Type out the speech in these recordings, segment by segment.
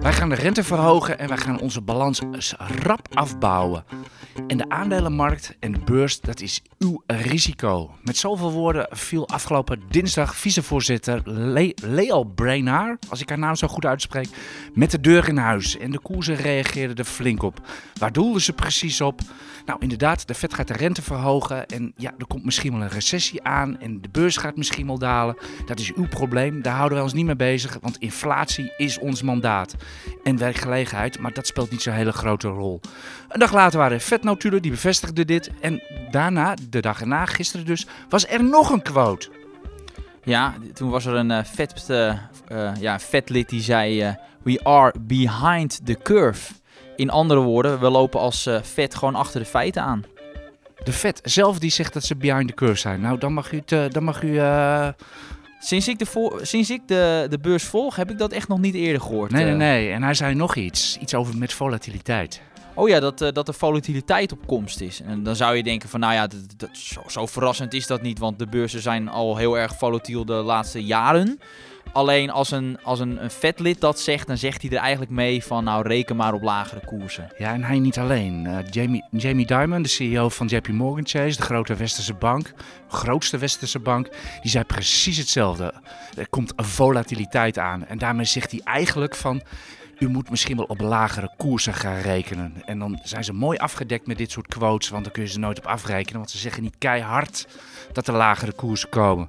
Wij gaan de rente verhogen en wij gaan onze balans rap afbouwen. En de aandelenmarkt en de beurs, dat is uw risico. Met zoveel woorden viel afgelopen dinsdag vicevoorzitter Le Leo Brainard, als ik haar naam zo goed uitspreek, met de deur in huis. En de koersen reageerden er flink op. Waar doelden ze precies op? Nou, inderdaad, de Fed gaat de rente verhogen en ja, er komt misschien wel een recessie aan en de beurs gaat misschien wel dalen. Dat is uw probleem, daar houden wij ons niet mee bezig, want inflatie is ons mandaat. En werkgelegenheid, maar dat speelt niet zo'n hele grote rol. Een dag later waren er vetnotulen, die bevestigden dit. En daarna, de dag erna, gisteren dus, was er nog een quote. Ja, toen was er een uh, vet, uh, uh, ja, vetlid die zei: We are behind the curve. In andere woorden, we lopen als vet gewoon achter de feiten aan. De vet zelf die zegt dat ze behind the curve zijn. Nou, dan mag u, het, dan mag u Sinds ik, de, sinds ik de, de beurs volg, heb ik dat echt nog niet eerder gehoord. Nee, nee, nee. En hij zei nog iets. Iets over met volatiliteit. Oh ja, dat, uh, dat de volatiliteit op komst is. En dan zou je denken van, nou ja, dat, zo, verrassend is dat niet. Want de beurzen zijn al heel erg volatiel de laatste jaren. Alleen als een, als een, een vetlid dat zegt, dan zegt hij er eigenlijk mee van nou reken maar op lagere koersen. Ja, en hij niet alleen. Uh, Jamie, Jamie Dimon, de CEO van JP Morgan Chase, de grote westerse bank, grootste westerse bank, die zei precies hetzelfde. Er komt volatiliteit aan. En daarmee zegt hij eigenlijk van u moet misschien wel op lagere koersen gaan rekenen. En dan zijn ze mooi afgedekt met dit soort quotes, want dan kun je ze nooit op afrekenen. Want ze zeggen niet keihard dat er lagere koersen komen.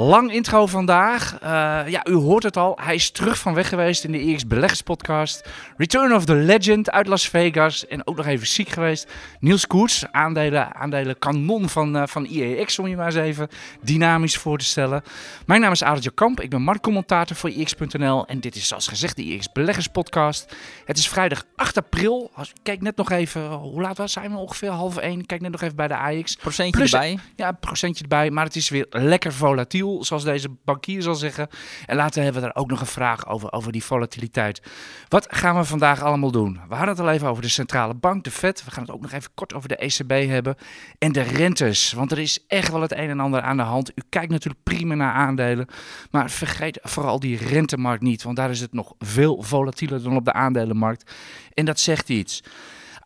Lang intro vandaag. Uh, ja, u hoort het al. Hij is terug van weg geweest in de EX Beleggerspodcast. Return of the Legend uit Las Vegas. En ook nog even ziek geweest. Niels Koets, aandelen, aandelen kanon van, uh, van IEX, om je maar eens even dynamisch voor te stellen. Mijn naam is Adeltje Kamp. Ik ben marktcommentator voor IEX.nl. En dit is zoals gezegd de IEX Beleggerspodcast. Het is vrijdag 8 april. Kijk net nog even, hoe laat was zijn we ongeveer? Half 1. Kijk net nog even bij de AX. Procentje Plus, erbij. Ja, procentje erbij. Maar het is weer lekker volatiel zoals deze bankier zal zeggen. En later hebben we daar ook nog een vraag over, over die volatiliteit. Wat gaan we vandaag allemaal doen? We hadden het al even over de centrale bank, de Fed. We gaan het ook nog even kort over de ECB hebben. En de rentes, want er is echt wel het een en ander aan de hand. U kijkt natuurlijk prima naar aandelen, maar vergeet vooral die rentemarkt niet, want daar is het nog veel volatieler dan op de aandelenmarkt. En dat zegt iets.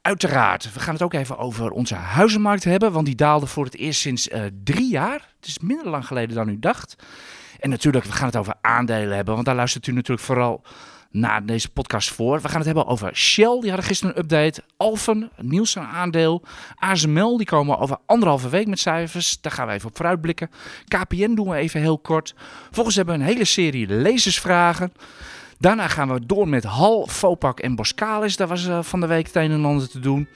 Uiteraard, we gaan het ook even over onze huizenmarkt hebben, want die daalde voor het eerst sinds uh, drie jaar. Het is minder lang geleden dan u dacht. En natuurlijk, we gaan het over aandelen hebben, want daar luistert u natuurlijk vooral naar deze podcast voor. We gaan het hebben over Shell, die hadden gisteren een update. Alphen, Nielsen aandeel. ASML, die komen over anderhalve week met cijfers. Daar gaan we even op vooruitblikken. KPN doen we even heel kort. Volgens hebben we een hele serie lezersvragen. Daarna gaan we door met Hal, Fopak en Boskalis. Daar was uh, van de week het een en ander te doen.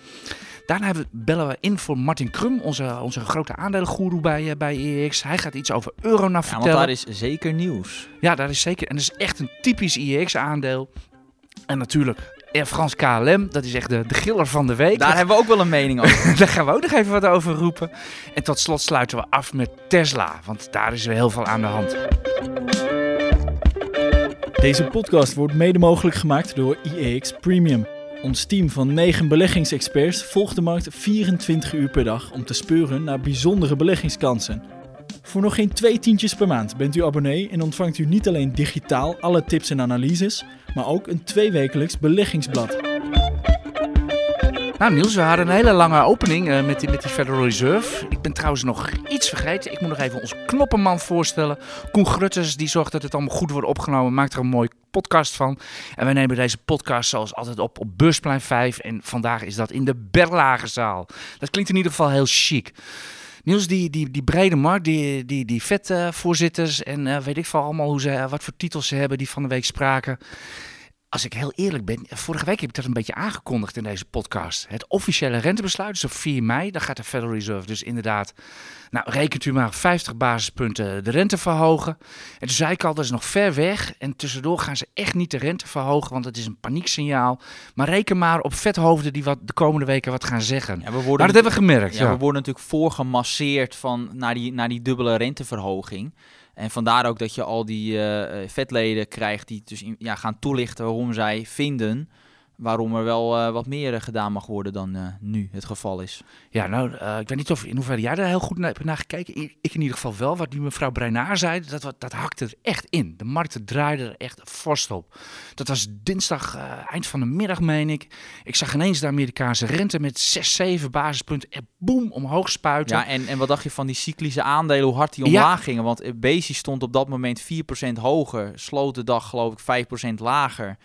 Daarna bellen we in voor Martin Krum, onze, onze grote aandelengoeroe bij, uh, bij EX. Hij gaat iets over Euronav ja, vertellen. want daar is zeker nieuws. Ja, daar is zeker. En dat is echt een typisch EX-aandeel. En natuurlijk Air France KLM, dat is echt de, de giller van de week. Daar hebben we ook wel een mening over. daar gaan we ook nog even wat over roepen. En tot slot sluiten we af met Tesla, want daar is er heel veel aan de hand. Deze podcast wordt mede mogelijk gemaakt door IEX Premium. Ons team van 9 beleggingsexperts volgt de markt 24 uur per dag om te speuren naar bijzondere beleggingskansen. Voor nog geen twee tientjes per maand bent u abonnee en ontvangt u niet alleen digitaal alle tips en analyses, maar ook een tweewekelijks beleggingsblad. Nou Niels, we hadden een hele lange opening uh, met, die, met Federal Reserve. Ik ben trouwens nog iets vergeten. Ik moet nog even onze knoppenman voorstellen. Koen Grutters, die zorgt dat het allemaal goed wordt opgenomen. Maakt er een mooi podcast van. En wij nemen deze podcast zoals altijd op op Beursplein 5. En vandaag is dat in de Berlagezaal. Dat klinkt in ieder geval heel chic. Niels, die, die, die brede markt, die, die, die vetvoorzitters en uh, weet ik veel allemaal hoe ze, wat voor titels ze hebben die van de week spraken als ik heel eerlijk ben, vorige week heb ik dat een beetje aangekondigd in deze podcast. Het officiële rentebesluit is op 4 mei. Dan gaat de Federal Reserve dus inderdaad, nou rekent u maar 50 basispunten de rente verhogen. En toen zei ik al, dat is nog ver weg. En tussendoor gaan ze echt niet de rente verhogen, want het is een panieksignaal. Maar reken maar op vethoofden die wat de komende weken wat gaan zeggen. Ja, we worden maar dat hebben we gemerkt. Ja, we worden natuurlijk voorgemasseerd van, naar, die, naar die dubbele renteverhoging. En vandaar ook dat je al die uh, vetleden krijgt die dus ja, gaan toelichten waarom zij vinden waarom er wel eh, wat meer eh, gedaan mag worden dan eh, nu het geval is. Ja, nou, ik weet niet of in hoeverre jij daar heel goed naar hebt naar gekeken. I- Ik in ieder geval wel. Wat die mevrouw Breinaar zei, dat, dat hakte er echt in. De markten draaiden er echt vast op. Dat was dinsdag, eind van de middag, meen ik. Ik zag ineens de Amerikaanse rente met 6, 7 basispunten en boem omhoog spuiten. Ja, en, en wat dacht je van die cyclische aandelen, hoe hard die Ja. omlaag gingen? Want Bezi stond op dat moment 4% hoger, sloot de dag geloof ik 5% lager.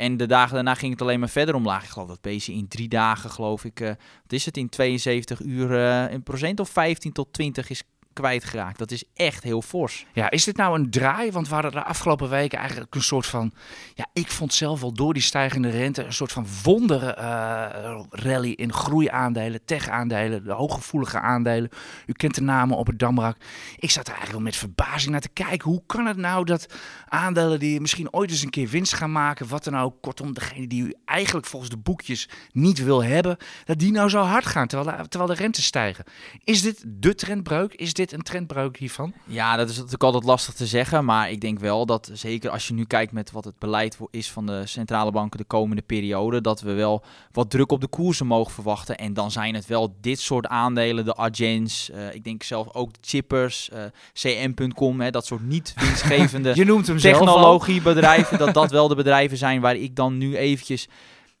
En de dagen daarna ging het alleen maar verder omlaag. Ik geloof dat Bezi in drie dagen, geloof ik, eh, wat is het, in 72 uur eh, een procent of 15 tot 20 is kwijtgeraakt. Dat is echt heel fors. Ja, is dit nou een draai? Want we hadden de afgelopen weken eigenlijk een soort van... Ja, ik vond zelf wel door die stijgende rente een soort van wonder eh, rally in groeiaandelen, tech-aandelen, de hooggevoelige aandelen. U kent de namen op het Damrak. Ik zat er eigenlijk wel met verbazing naar te kijken. Hoe kan het nou dat aandelen die misschien ooit eens een keer winst gaan maken, wat dan ook, kortom, degene die u eigenlijk volgens de boekjes niet wil hebben, dat die nou zo hard gaan terwijl de, terwijl de rentes stijgen. Is dit de trendbreuk? Is dit een trendbreuk hiervan? Ja, dat is natuurlijk altijd lastig te zeggen. Maar ik denk wel dat, zeker als je nu kijkt met wat het beleid is van de centrale banken de komende periode, dat we wel wat druk op de koersen mogen verwachten. En dan zijn het wel dit soort aandelen, de Argens, eh, ik denk zelf ook de Chippers, eh, CM.com, hè, dat soort niet winstgevende Je noemt hem zelf al. technologiebedrijven, dat dat wel de bedrijven zijn waar ik dan nu eventjes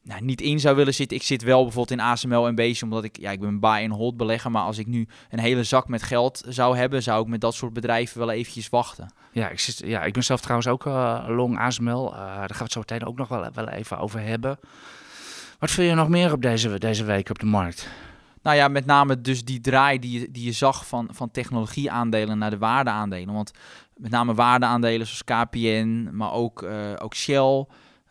nou, niet in zou willen zitten. Ik zit wel bijvoorbeeld in ASML en Beestje, omdat ik, ja, ik ben een buy and hold belegger, maar als ik nu een hele zak met geld zou hebben, zou ik met dat soort bedrijven wel eventjes wachten. Ja, ik, zit, ja, ik ben zelf trouwens ook eh, long ASML. Eh, daar gaan we het zo meteen ook nog wel, wel even over hebben. Wat vind je nog meer op deze, deze week op de markt? Nou ja, met name dus die draai die je, die je zag van, van technologieaandelen naar de waardeaandelen. Want met name waardeaandelen zoals KPN, maar ook, eh, ook Shell.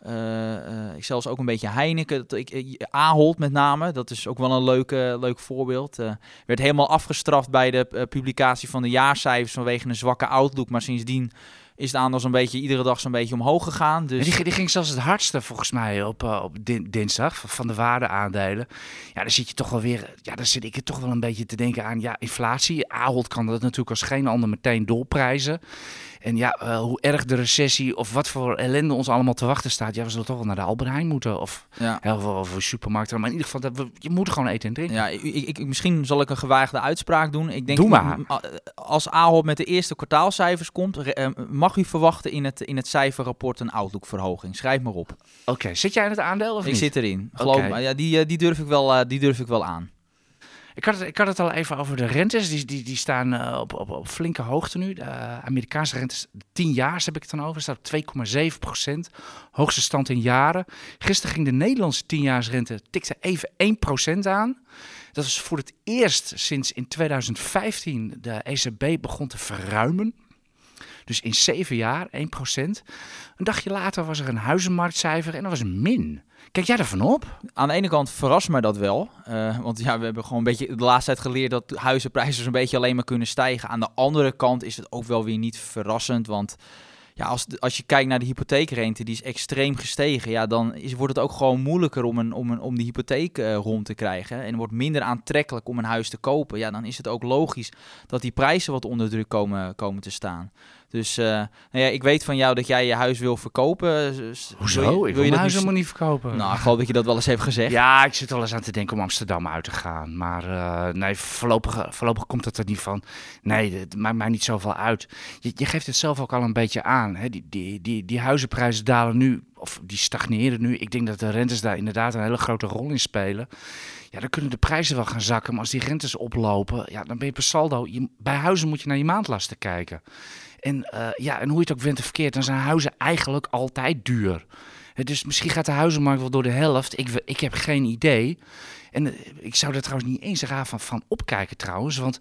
Eh, eh, ik zelfs ook een beetje Heineken. Ik, eh, Ahold met name, dat is ook wel een leuk, leuk voorbeeld. Werd helemaal afgestraft bij de publicatie van de jaarcijfers vanwege een zwakke outlook. Maar sindsdien is het aandeel zo'n beetje iedere dag zo'n beetje omhoog gegaan. Dus... Die, die ging zelfs het hardste volgens mij op, eh, op din- dinsdag van- de waardeaandelen. Ja, dan zit je toch wel weer. Ja, dan zit ik er toch wel een beetje te denken aan. Ja, inflatie. Ahold kan dat natuurlijk als geen ander meteen doorprijzen. En ja, eh, hoe erg de recessie of wat voor ellende ons allemaal te wachten staat. Ja, we zullen toch wel naar de Albert Heijn moeten. Of, ja. of, of een supermarkt. Maar in ieder geval, dat we, je moet gewoon eten en drinken. Ja, ik, ik, misschien zal ik een gewaagde uitspraak doen. Ik denk, Doe maar. Als Ahold met de eerste kwartaalcijfers komt, re- eh, mag u verwachten in het, in het cijferrapport een outlookverhoging. Schrijf maar op. Oké, zit jij in het aandeel of ik niet? zit erin. Geloof me. Ja, die, eh, die, durf ik wel, eh, die durf ik wel aan. Ik had, het, ik had het al even over de rentes. Die, die, die staan eh, op, op, op flinke hoogte nu. De Amerikaanse rentes, 10 jaar heb ik het dan over, staat op 2,7 procent. Hoogste stand in jaren. Gisteren ging de Nederlandse 10-jaarsrente tikte even 1 procent aan. Dat is voor het eerst sinds in 2015 de ECB begon te verruimen. Dus in zeven jaar 1 procent. Een dagje later was er een huizenmarktcijfer en dat was min. Kijk jij daarvan op? Aan de ene kant verrast mij dat wel. eh, want ja, we hebben gewoon een beetje de laatste tijd geleerd dat huizenprijzen zo'n beetje alleen maar kunnen stijgen. Aan de andere kant is het ook wel weer niet verrassend. Want ja, als, de- als je kijkt naar de hypotheekrente, die is extreem gestegen. Ja, dan wordt het ook gewoon moeilijker om, een, om, een, om die hypotheek eh, rond te krijgen. En wordt minder aantrekkelijk om een huis te kopen. Ja, dan is het ook logisch dat die prijzen wat onder druk komen, komen te staan. Dus eh, nou ja, ik weet van jou dat jij je huis wil verkopen. Dus Hoezo? Wil je, ik wil je mijn dat huis helemaal niet verkopen. Nou, ik geloof dat je dat wel eens hebt gezegd. Ja, ik zit wel eens aan te denken om Amsterdam uit te gaan. Maar eh, nee, voorlopig, voorlopig komt het er niet van. Nee, het maakt mij niet zoveel uit. Je, je geeft het zelf ook al een beetje aan. Hè? Die, die, die, die huizenprijzen dalen nu, of die stagneren nu. Ik denk dat de rentes daar inderdaad een hele grote rol in spelen. Ja, dan kunnen de prijzen wel gaan zakken. Maar als die rentes oplopen, ja, dan ben je per saldo... Je, bij huizen moet je naar je maandlasten kijken. En, eh, ja, en hoe je het ook went of verkeerd, dan zijn huizen eigenlijk altijd duur. Dus misschien gaat de huizenmarkt wel door de helft. Ik, ik heb geen idee. En eh, ik zou er trouwens niet eens raar van, van opkijken trouwens. Want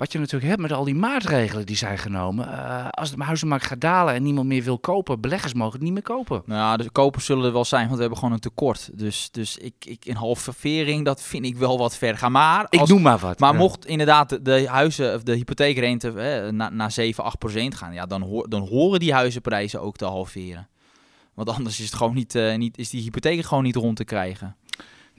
wat je natuurlijk hebt met al die maatregelen die zijn genomen. eh, als de huizenmarkt gaat dalen en niemand meer wil kopen, beleggers mogen het niet meer kopen. Nou, de kopers zullen er wel zijn, want we hebben gewoon een tekort. Dus, dus ik, ik, een halvering, dat vind ik wel wat ver gaan. Maar, Ik als, noem maar wat. maar Ja. mocht inderdaad de, de huizen, of de hypotheekrente hè, na- naar 7, 8 procent gaan, ja, dan, hoor, dan horen die huizenprijzen ook te halveren. Want anders is, het gewoon niet, eh, niet, is die hypotheek gewoon niet rond te krijgen.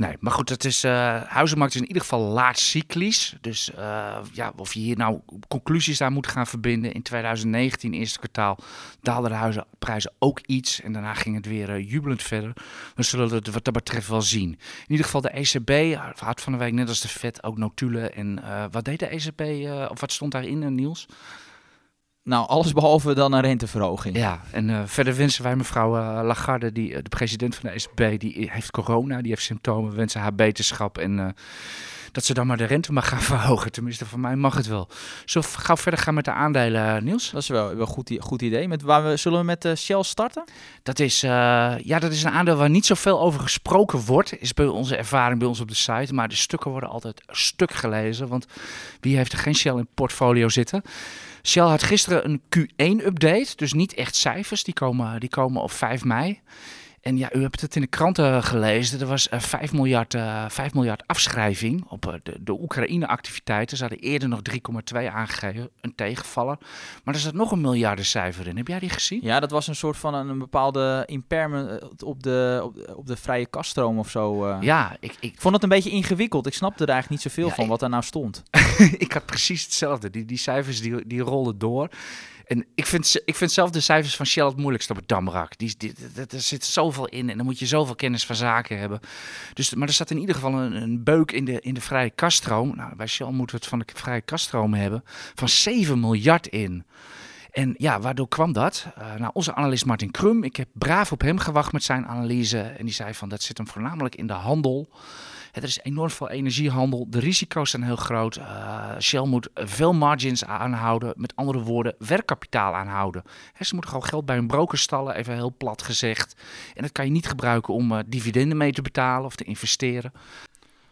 Nee, maar goed, het is, uh, huizenmarkt is in ieder geval laat cyclisch. Dus uh, ja, of je hier nou conclusies aan moet gaan verbinden. In 2019, eerste kwartaal, daalden de huizenprijzen ook iets. En daarna ging het weer uh, jubelend verder. We zullen het wat dat betreft wel zien. In ieder geval de ECB had van de week, net als de Fed, ook notulen. En wat deed de ECB, of wat stond daarin, Niels? Nou, alles behalve dan een renteverhoging. Ja, en uh, verder wensen wij mevrouw uh, Lagarde, die, de president van de ECB, die heeft corona, die heeft symptomen, wensen haar beterschap en dat ze dan maar de rente mag gaan verhogen. Tenminste, voor mij mag het wel. We gauw verder gaan met de aandelen, Niels? Dat is wel, wel een goed, goed idee. Met waar we, zullen we met Shell starten? Dat is, ja, dat is een aandeel waar niet zoveel over gesproken wordt, is bij onze ervaring bij ons op de site. Maar de stukken worden altijd stuk gelezen, want wie heeft er geen Shell in portfolio zitten? Shell had gisteren een Q1-update, dus niet echt cijfers. Die komen, die komen op 5 mei. En ja, u hebt het in de kranten gelezen. Er was uh, 5, miljard, uh, 5 miljard afschrijving op uh, de, de Oekraïne-activiteiten. Ze hadden eerder nog 3,2 aangegeven, een tegenvaller. Maar er zat nog een miljardencijfer in. Heb jij die gezien? Ja, dat was een soort van een, een bepaalde impairment op de, op, de, op de vrije kaststroom of zo. Ja, ik, ik, vond het een beetje ingewikkeld. Ik snapte er eigenlijk niet zoveel ja, van ik, wat daar nou stond. ik had precies hetzelfde. Die, die cijfers die, die rolden door. En ik vind, ik vind zelf de cijfers van Shell het moeilijkst op het Damrak. Die, die, er zit zoveel in en dan moet je zoveel kennis van zaken hebben. Dus, maar er staat in ieder geval een, een beuk in de, in de vrije kaststroom. Nou, bij Shell moeten we het van de vrije kaststroom hebben. Van 7 miljard in. En ja, waardoor kwam dat? Uh, nou, onze analist Martin Krum, ik heb braaf op hem gewacht met zijn analyse. En die zei van dat zit hem voornamelijk in de handel. Er is enorm veel energiehandel. De risico's zijn heel groot. Uh, Shell moet veel margins aanhouden. Met andere woorden, werkkapitaal aanhouden. Ze moeten gewoon geld bij hun broker stallen, even heel plat gezegd. En dat kan je niet gebruiken om uh, dividenden mee te betalen of te investeren.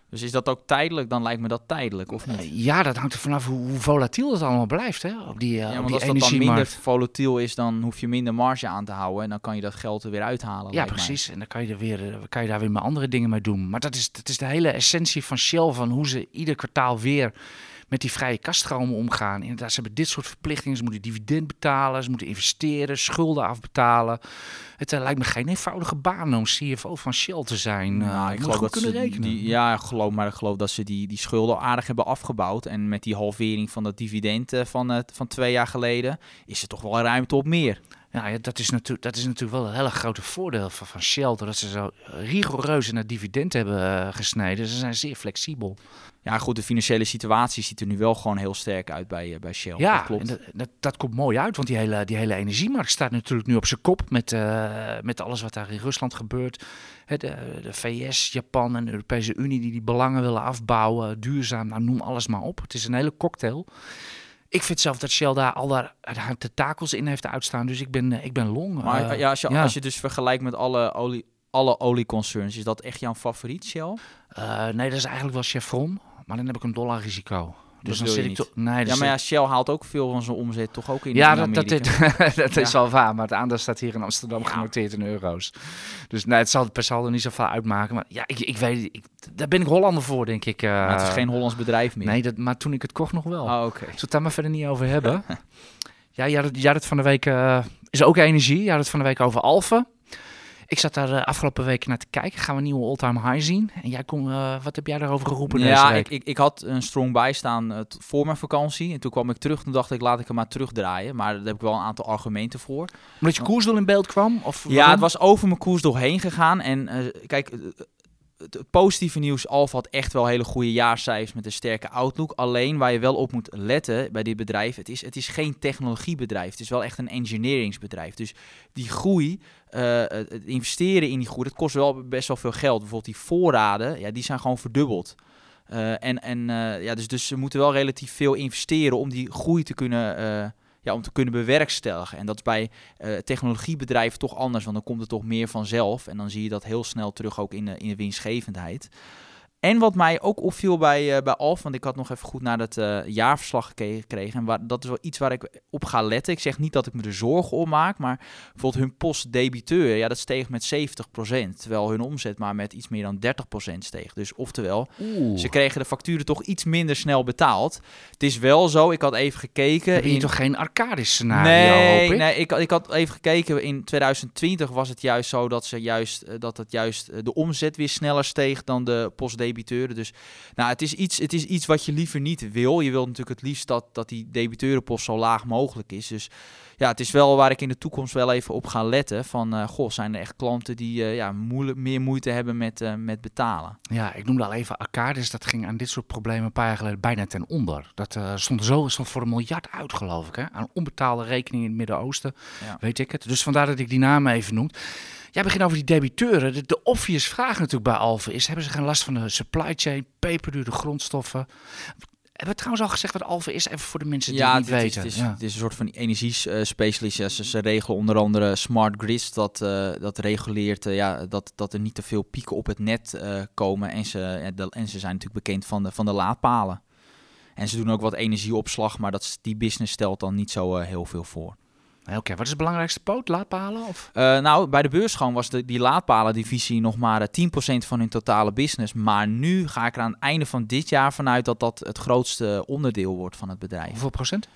Dus is dat ook tijdelijk? Dan lijkt me dat tijdelijk, of niet? Ja, dat hangt er vanaf hoe, hoe volatiel het allemaal blijft. Hè? Op die, uh, ja, want die als dat dan minder volatiel is, dan hoef je minder marge aan te houden. En dan kan je dat geld er weer uithalen. Ja, precies. Mij. En dan kan je, er weer, kan je daar weer met andere dingen mee doen. Maar dat is, dat is de hele essentie van Shell, van hoe ze ieder kwartaal weer met die vrije kaststromen omgaan. Inderdaad, ze hebben dit soort verplichtingen. Ze moeten dividend betalen, ze moeten investeren, schulden afbetalen. Het uh, lijkt me geen eenvoudige baan om CFO van Shell te zijn. Nou, uh, ik geloof dat kunnen ze rekenen. Die, ja, geloof, maar ik geloof dat ze die, die schulden aardig hebben afgebouwd. En met die halvering van dat dividend uh, van, van twee jaar geleden is er toch wel ruimte op meer. Ja, ja, dat, is natuurlijk, dat is natuurlijk wel een hele grote voordeel van, van Shell. Dat ze zo rigoureus het dividend hebben uh, gesneden. Ze zijn zeer flexibel. Ja, goed, de financiële situatie ziet er nu wel gewoon heel sterk uit bij, uh, bij Shell. Ja, dat, klopt. Dat, dat, dat, komt mooi uit, want die hele, die hele energiemarkt staat natuurlijk nu op zijn kop met, uh, met alles wat daar in Rusland gebeurt. He, de, de, VS, Japan en de Europese Unie die die belangen willen afbouwen, duurzaam, nou, noem alles maar op. Het is een hele cocktail. Ik vind zelf dat Shell daar al daar de tentakels in heeft uitstaan, dus ik ben, ik ben long. Maar uh, ja, als, je, ja. als je dus vergelijkt met alle olie alle olieconcerns. Is dat echt jouw favoriet, Shell? Uh, nee, dat is eigenlijk wel Chevron. Maar dan heb ik een dollar risico. Dus dat dan zit ik toch. Nee, ja, maar ja, Shell haalt ook veel van zijn omzet toch ook in. Ja, in dat, dat, is wel waar. Maar het aandeel staat hier in Amsterdam ja. genoteerd in euro's. Dus nee, het zal per saldo niet zoveel uitmaken. Maar ja, ik, ik weet, ik, daar ben ik Hollander voor, denk ik. Uh, maar het is geen Hollands bedrijf meer. Nee, dat, maar toen ik het kocht nog wel. Oh, oké. Okay. Zullen we het daar maar verder niet over hebben? ja, je had, het, had het van de week. Uh, is ook energie. Je had het van de week over Alphen. Ik zat daar uh, afgelopen week naar te kijken. Gaan we een nieuwe all-time high zien? En jij kon, uh, wat heb jij daarover geroepen ja, deze week? Ik, ik, ik had een strong bijstaan uh, voor mijn vakantie. En toen kwam ik terug. Toen dacht ik, laat ik hem maar terugdraaien. Maar daar heb ik wel een aantal argumenten voor. Omdat je koersdoel in beeld kwam? Of ja, waarom? het was over mijn koersdoel heen gegaan. En kijk, het positieve nieuws, Alfa had echt wel hele goede jaarcijfers met een sterke outlook. Alleen waar je wel op moet letten bij dit bedrijf, het is, het is geen technologiebedrijf. Het is wel echt een engineeringsbedrijf. Dus die groei, uh, het investeren in die groei, dat kost wel best wel veel geld. Bijvoorbeeld die voorraden, ja, die zijn gewoon verdubbeld. Uh, en en uh, ja, dus, dus ze moeten wel relatief veel investeren om die groei te kunnen om te kunnen bewerkstelligen. En dat is bij uh, technologiebedrijven toch anders, want dan komt het toch meer vanzelf. En dan zie je dat heel snel terug ook in in de winstgevendheid. En wat mij ook opviel bij, uh, bij Alf, want ik had nog even goed naar het uh, jaarverslag gekregen. En waar, dat is wel iets waar ik op ga letten. Ik zeg niet dat ik me er zorgen om maak, maar bijvoorbeeld hun postdebiteur, ja, dat steeg met 70%. Terwijl hun omzet maar met iets meer dan 30% steeg. Dus oftewel, Oeh. ze kregen de facturen toch iets minder snel betaald. Het is wel zo, ik had even gekeken. Heb je in... toch geen Arcadis scenario? Nee, hoop ik? nee ik, ik had even gekeken. In 2020 was het juist zo dat, ze juist, dat het juist de omzet weer sneller steeg dan de postdebiteur debiteuren. Dus nou, het, is iets, het is iets wat je liever niet wil. Je wilt natuurlijk het liefst dat, dat die debiteurenpost zo laag mogelijk is. Dus ja, het is wel waar ik in de toekomst wel even op ga letten. Van, uh, goh, zijn er echt klanten die uh, ja, moeilijk, meer moeite hebben met, uh, met betalen? Ja, ik noemde al even Arcadis. Dat ging aan dit soort problemen een paar jaar geleden bijna ten onder. Dat stond zo stond voor een miljard uit, geloof ik. Hè? Aan onbetaalde rekeningen in het Midden-Oosten, ja. weet ik het. Dus vandaar dat ik die naam even noem. Jij begint over die debiteuren. De, de obvious vraag natuurlijk bij Alphen is: hebben ze geen last van de supply chain, peperdure grondstoffen? Hebben we trouwens al gezegd wat Alphen is, even voor de mensen die ja, het niet weten? Is, ja, het is een soort van energiespecialist. Ja, ze, ze regelen onder andere smart grids. Dat, uh, dat reguleert uh, ja, dat, dat er niet te veel pieken op het net uh, komen. En ze, de, en ze zijn natuurlijk bekend van de, van de laadpalen. En ze doen ook wat energieopslag, maar dat, die business stelt dan niet zo heel veel voor. Oké, wat is de belangrijkste poot? Laadpalen? Of? Uh, nou, bij de beursgang was de, die laadpalendivisie nog maar 10% van hun totale business. Maar nu ga ik er aan het einde van dit jaar vanuit dat dat het grootste onderdeel wordt van het bedrijf. Hoeveel procent?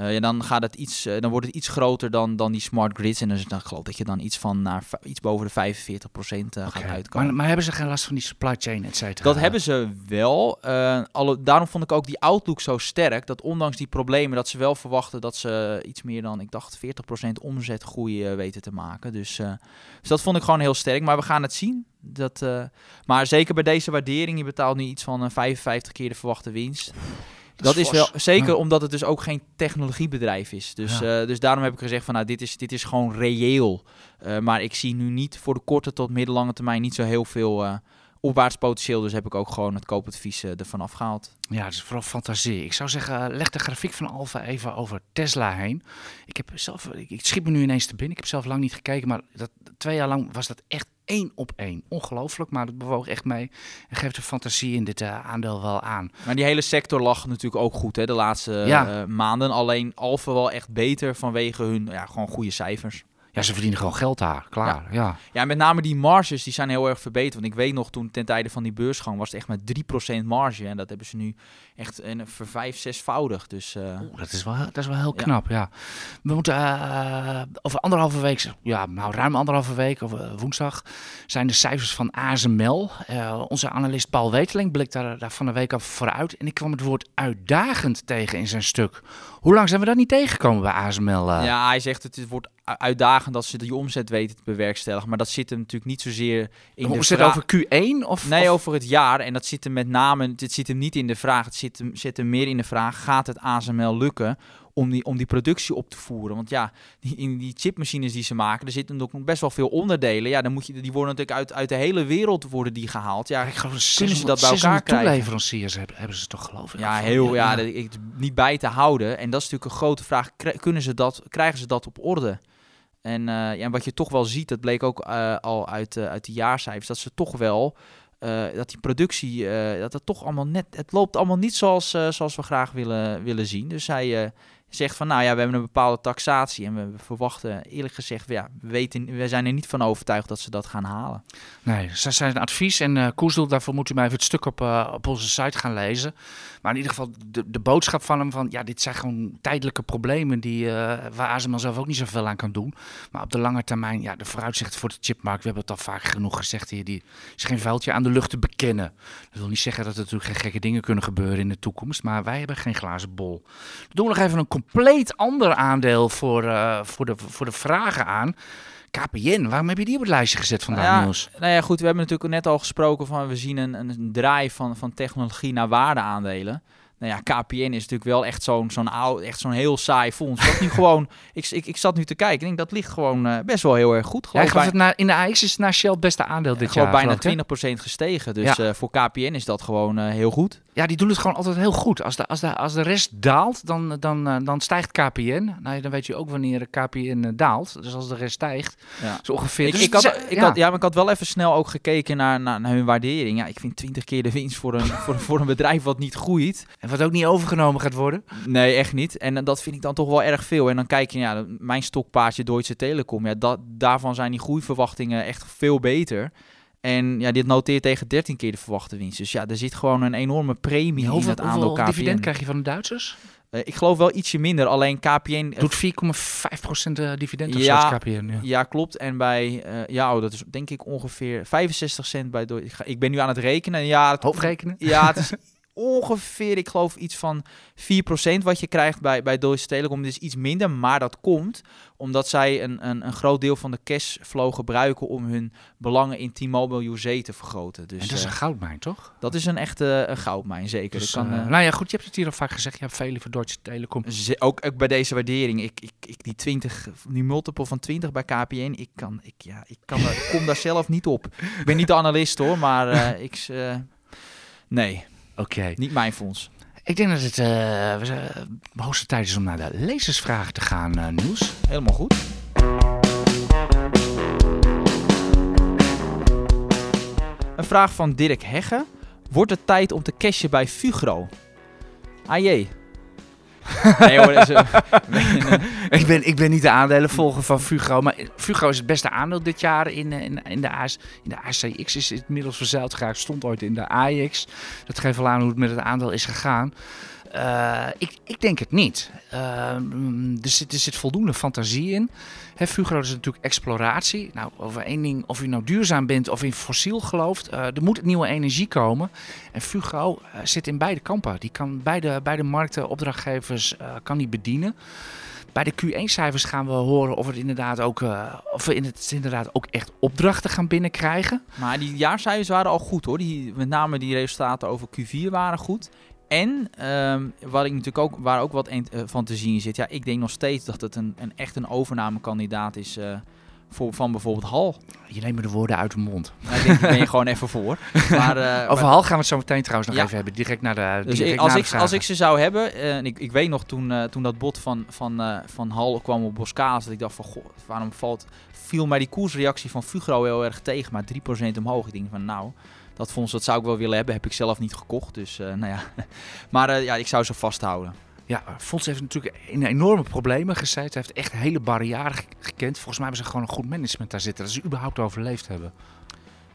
Uh, ja, dan, gaat het iets, uh, dan wordt het iets groter dan, dan die smart grids. En dus dan geloof dat je dan iets van naar iets boven de 45 procent uh, okay. gaat uitkomen. Maar, maar, hebben ze geen last van die supply chain, et cetera? Dat hebben ze wel. Alle, daarom vond ik ook die outlook zo sterk. Dat ondanks die problemen, dat ze wel verwachten dat ze iets meer dan, ik dacht, 40 procent omzetgroei weten te maken. Dus, dus dat vond ik gewoon heel sterk. Maar we gaan het zien. Dat, maar zeker bij deze waardering, je betaalt nu iets van 55 keer de verwachte winst. Dat, is, wel zeker ja. omdat het dus ook geen technologiebedrijf is. Dus, ja. uh, dus daarom heb ik gezegd van nou, dit is, dit is gewoon reëel. Uh, maar ik zie nu niet voor de korte tot middellange termijn niet zo heel veel uh, opwaarts potentieel. Dus heb ik ook gewoon het koopadvies ervan afgehaald. Ja, dus vooral fantasie. Ik zou zeggen, leg de grafiek van Alfa even over Tesla heen. Ik heb zelf, ik, ik schiet me nu ineens te binnen. Ik heb zelf lang niet gekeken, maar dat, twee jaar lang was dat echt één op één. Ongelooflijk, maar dat bewoog echt mee. En geeft de fantasie in dit uh, aandeel wel aan. Maar die hele sector lag natuurlijk ook goed hè, de laatste ja. uh, maanden. Alleen Alfa wel echt beter vanwege hun ja, gewoon goede cijfers. Ja, ze verdienen gewoon geld daar, klaar. Ja. ja. Ja. met name die marges die zijn heel erg verbeterd. Want ik weet nog, toen ten tijde van die beursgang was het echt met 3% marge. En dat hebben ze nu echt een vervijf, zesvoudig. Dus, uh... Oeh, dat, is wel, dat is wel heel knap, ja. ja. We moeten uh, over anderhalve week, ja, nou ruim anderhalve week, of uh, woensdag, zijn de cijfers van ASML. onze analist Paul Weteling blikt daar, daar van de week af vooruit. En ik kwam het woord uitdagend tegen in zijn stuk. Hoe lang zijn we dat niet tegengekomen bij ASML? Ja, hij zegt het wordt uitdagend dat ze die omzet weten te bewerkstelligen. Maar dat zit hem natuurlijk niet zozeer in Hoe de zit het over Q1? Of, nee, of? over het jaar. En dat zit hem met name, dit zit hem niet in de vraag. Het zit hem, zit hem meer in de vraag, gaat het ASML lukken om die, om die productie op te voeren? Want ja, die, in die chipmachines die ze maken, er zitten ook best wel veel onderdelen. Ja, dan moet je, die worden natuurlijk uit, uit de hele wereld worden die gehaald. Ja, ik kunnen ze dat bij elkaar krijgen? leveranciers hebben, hebben ze toch geloof ik? Ja, heel, ja, ja. Dat, ik, niet bij te houden. En dat is natuurlijk een grote vraag. Kunnen ze dat, krijgen ze dat op orde? En, uh, ja, wat je toch wel ziet, dat bleek ook uh, al uit, uh, uit de jaarcijfers, dat ze toch wel, dat die productie, dat het toch allemaal net, het loopt allemaal niet zoals, zoals we graag willen, willen zien. Dus hij zegt van, nou ja, we hebben een bepaalde taxatie en we verwachten eerlijk gezegd, ja, we, weten, we zijn er niet van overtuigd dat ze dat gaan halen. Nee, ze zijn advies en uh, daarvoor moet u mij even het stuk op, uh, op onze site gaan lezen. Maar in ieder geval de, de boodschap van hem van, ja, dit zijn gewoon tijdelijke problemen die, uh, waar ASML zelf ook niet zoveel aan kan doen. Maar op de lange termijn, ja, de vooruitzicht voor de chipmarkt, we hebben het al vaak genoeg gezegd hier, die is geen vuiltje aan de lucht te bekennen. Dat wil niet zeggen dat er natuurlijk geen gekke dingen kunnen gebeuren in de toekomst, maar wij hebben geen glazen bol. Dan doen we nog even een compleet ander aandeel voor, uh, voor, de, voor de vragen aan. KPN, waarom heb je die op het lijstje gezet vandaag, nou ja, Niels? Nou ja, goed, we hebben natuurlijk net al gesproken van we zien een, een draai van, van technologie naar waardeaandelen. Nou ja, KPN is natuurlijk wel echt zo'n zo'n oud, echt zo'n heel saai fonds. Dat nu gewoon, ik, ik, ik zat nu te kijken, ik denk dat ligt gewoon eh, best wel heel erg goed. Ja, Geloof bij- het na, in de AX is het naar Shell het beste aandeel dit gewoon jaar. bijna geloof ik, hè? 20% gestegen. Dus Ja. eh, voor KPN is dat gewoon eh, heel goed. Ja, die doen het gewoon altijd heel goed. Als de, als de, als de rest daalt, dan, dan, dan stijgt KPN. Nou, ja, dan weet je ook wanneer KPN daalt. Dus als de rest stijgt, Ja. is ongeveer... Ik, dus ik, had, ik, ja. had, ja, maar ik had wel even snel ook gekeken naar, naar, naar hun waardering. Ja, ik vind 20 keer de winst voor een, voor, voor een bedrijf wat niet groeit. En wat ook niet overgenomen gaat worden. Nee, echt niet. En eh, dat vind ik dan toch wel erg veel. En dan kijk je, ja, mijn stokpaardje Deutsche Telekom. Ja, dat, daarvan zijn die groeiverwachtingen echt veel beter. En ja, dit noteert tegen 13 keer de verwachte winst. Dus ja, er zit gewoon een enorme premie in hoeveel het aandeel hoeveel KPN. dividend krijg je van de Duitsers? Eh, ik geloof wel ietsje minder. Alleen KPN... Doet 4,5% eh, dividend of Ja. KPN. Ja. Ja, klopt. En bij, eh, ja, oh, dat is denk ik ongeveer 65 cent bij. Ik, ga- ik ben nu aan het rekenen. Ja, het, Hoofdrekenen? ja, het is ongeveer, ik geloof iets van 4% wat je krijgt bij, bij Deutsche Telekom. Is iets minder, maar dat komt omdat zij een, een, een groot deel van de cashflow gebruiken om hun belangen in T-Mobile USA te vergroten. Dus en dat is eh, een goudmijn, toch? dat is een echte een goudmijn, zeker. Dus, kan, eh, eh, nou ja, goed, je hebt het hier al vaak gezegd. Je hebt veel liever Deutsche Telekom. ook, ook bij deze waardering, ik, ik, ik die 20, die multiple van 20 bij KPN, ik, kan, ik, ja, ik kan kom daar zelf niet op. Ik ben niet de analist hoor, maar eh, ik, eh, nee, Oké. niet mijn fonds. Ik denk dat het eh, we zijn- de hoogste tijd is om naar de lezersvragen te gaan, eh Niels. Helemaal goed. Een vraag van Dirk Hegge. Wordt het tijd om te cashen bij Fugro? Ah jee. Nee hoor, eh, ik, ben, ik ben niet de aandelenvolger van Fugro, maar Fugro is het beste aandeel dit jaar in, eh, in, in, de, ACX. Is inmiddels verzeild geraakt, stond ooit in de AX. Dat geeft wel aan hoe het met het aandeel is gegaan. Eh, ik, ik denk het niet. Mm, er, zit, voldoende fantasie in. Hè, Fugro is natuurlijk exploratie. Nou, over één ding, of je nou duurzaam bent of in fossiel gelooft, eh, er moet nieuwe energie komen. En Fugro zit in beide kampen. Die kan beide, beide markten, opdrachtgevers, kan die bedienen. Bij de Q1-cijfers gaan we horen of, het inderdaad ook, eh, of we het, inderdaad ook echt opdrachten gaan binnenkrijgen. maar die jaarcijfers waren al goed hoor. Die, met name die resultaten over Q4 waren goed. En ehm, wat ik natuurlijk ook, waar ook wat een- eh, van te zien zit. Ja, ik denk nog steeds dat het een, een echt een overnamekandidaat is eh, voor, van bijvoorbeeld Hal. Je neemt me de woorden uit de mond. Nou, ik denk, daar ben je gewoon even voor. Maar, eh, Over Hal gaan we het zo meteen trouwens nog Ja. even hebben. Direct naar de Dus direct als, de ik, als ik ze zou hebben, en ik, ik weet nog toen, toen dat bod van, van, van Hal kwam op Boscalis, dat ik dacht van, goh, waarom valt, viel mij die koersreactie van Fugro heel erg tegen, maar 3% omhoog. Ik denk van, nou, dat fonds dat zou ik wel willen hebben, heb ik zelf niet gekocht, dus eh, nou ja. maar eh, ja, ik zou ze vasthouden. Ja, Fonds heeft natuurlijk in enorme problemen gezeten. Hij heeft echt hele barrières ge- gekend. Volgens mij hebben ze gewoon een goed management daar zitten. Dat ze überhaupt overleefd hebben.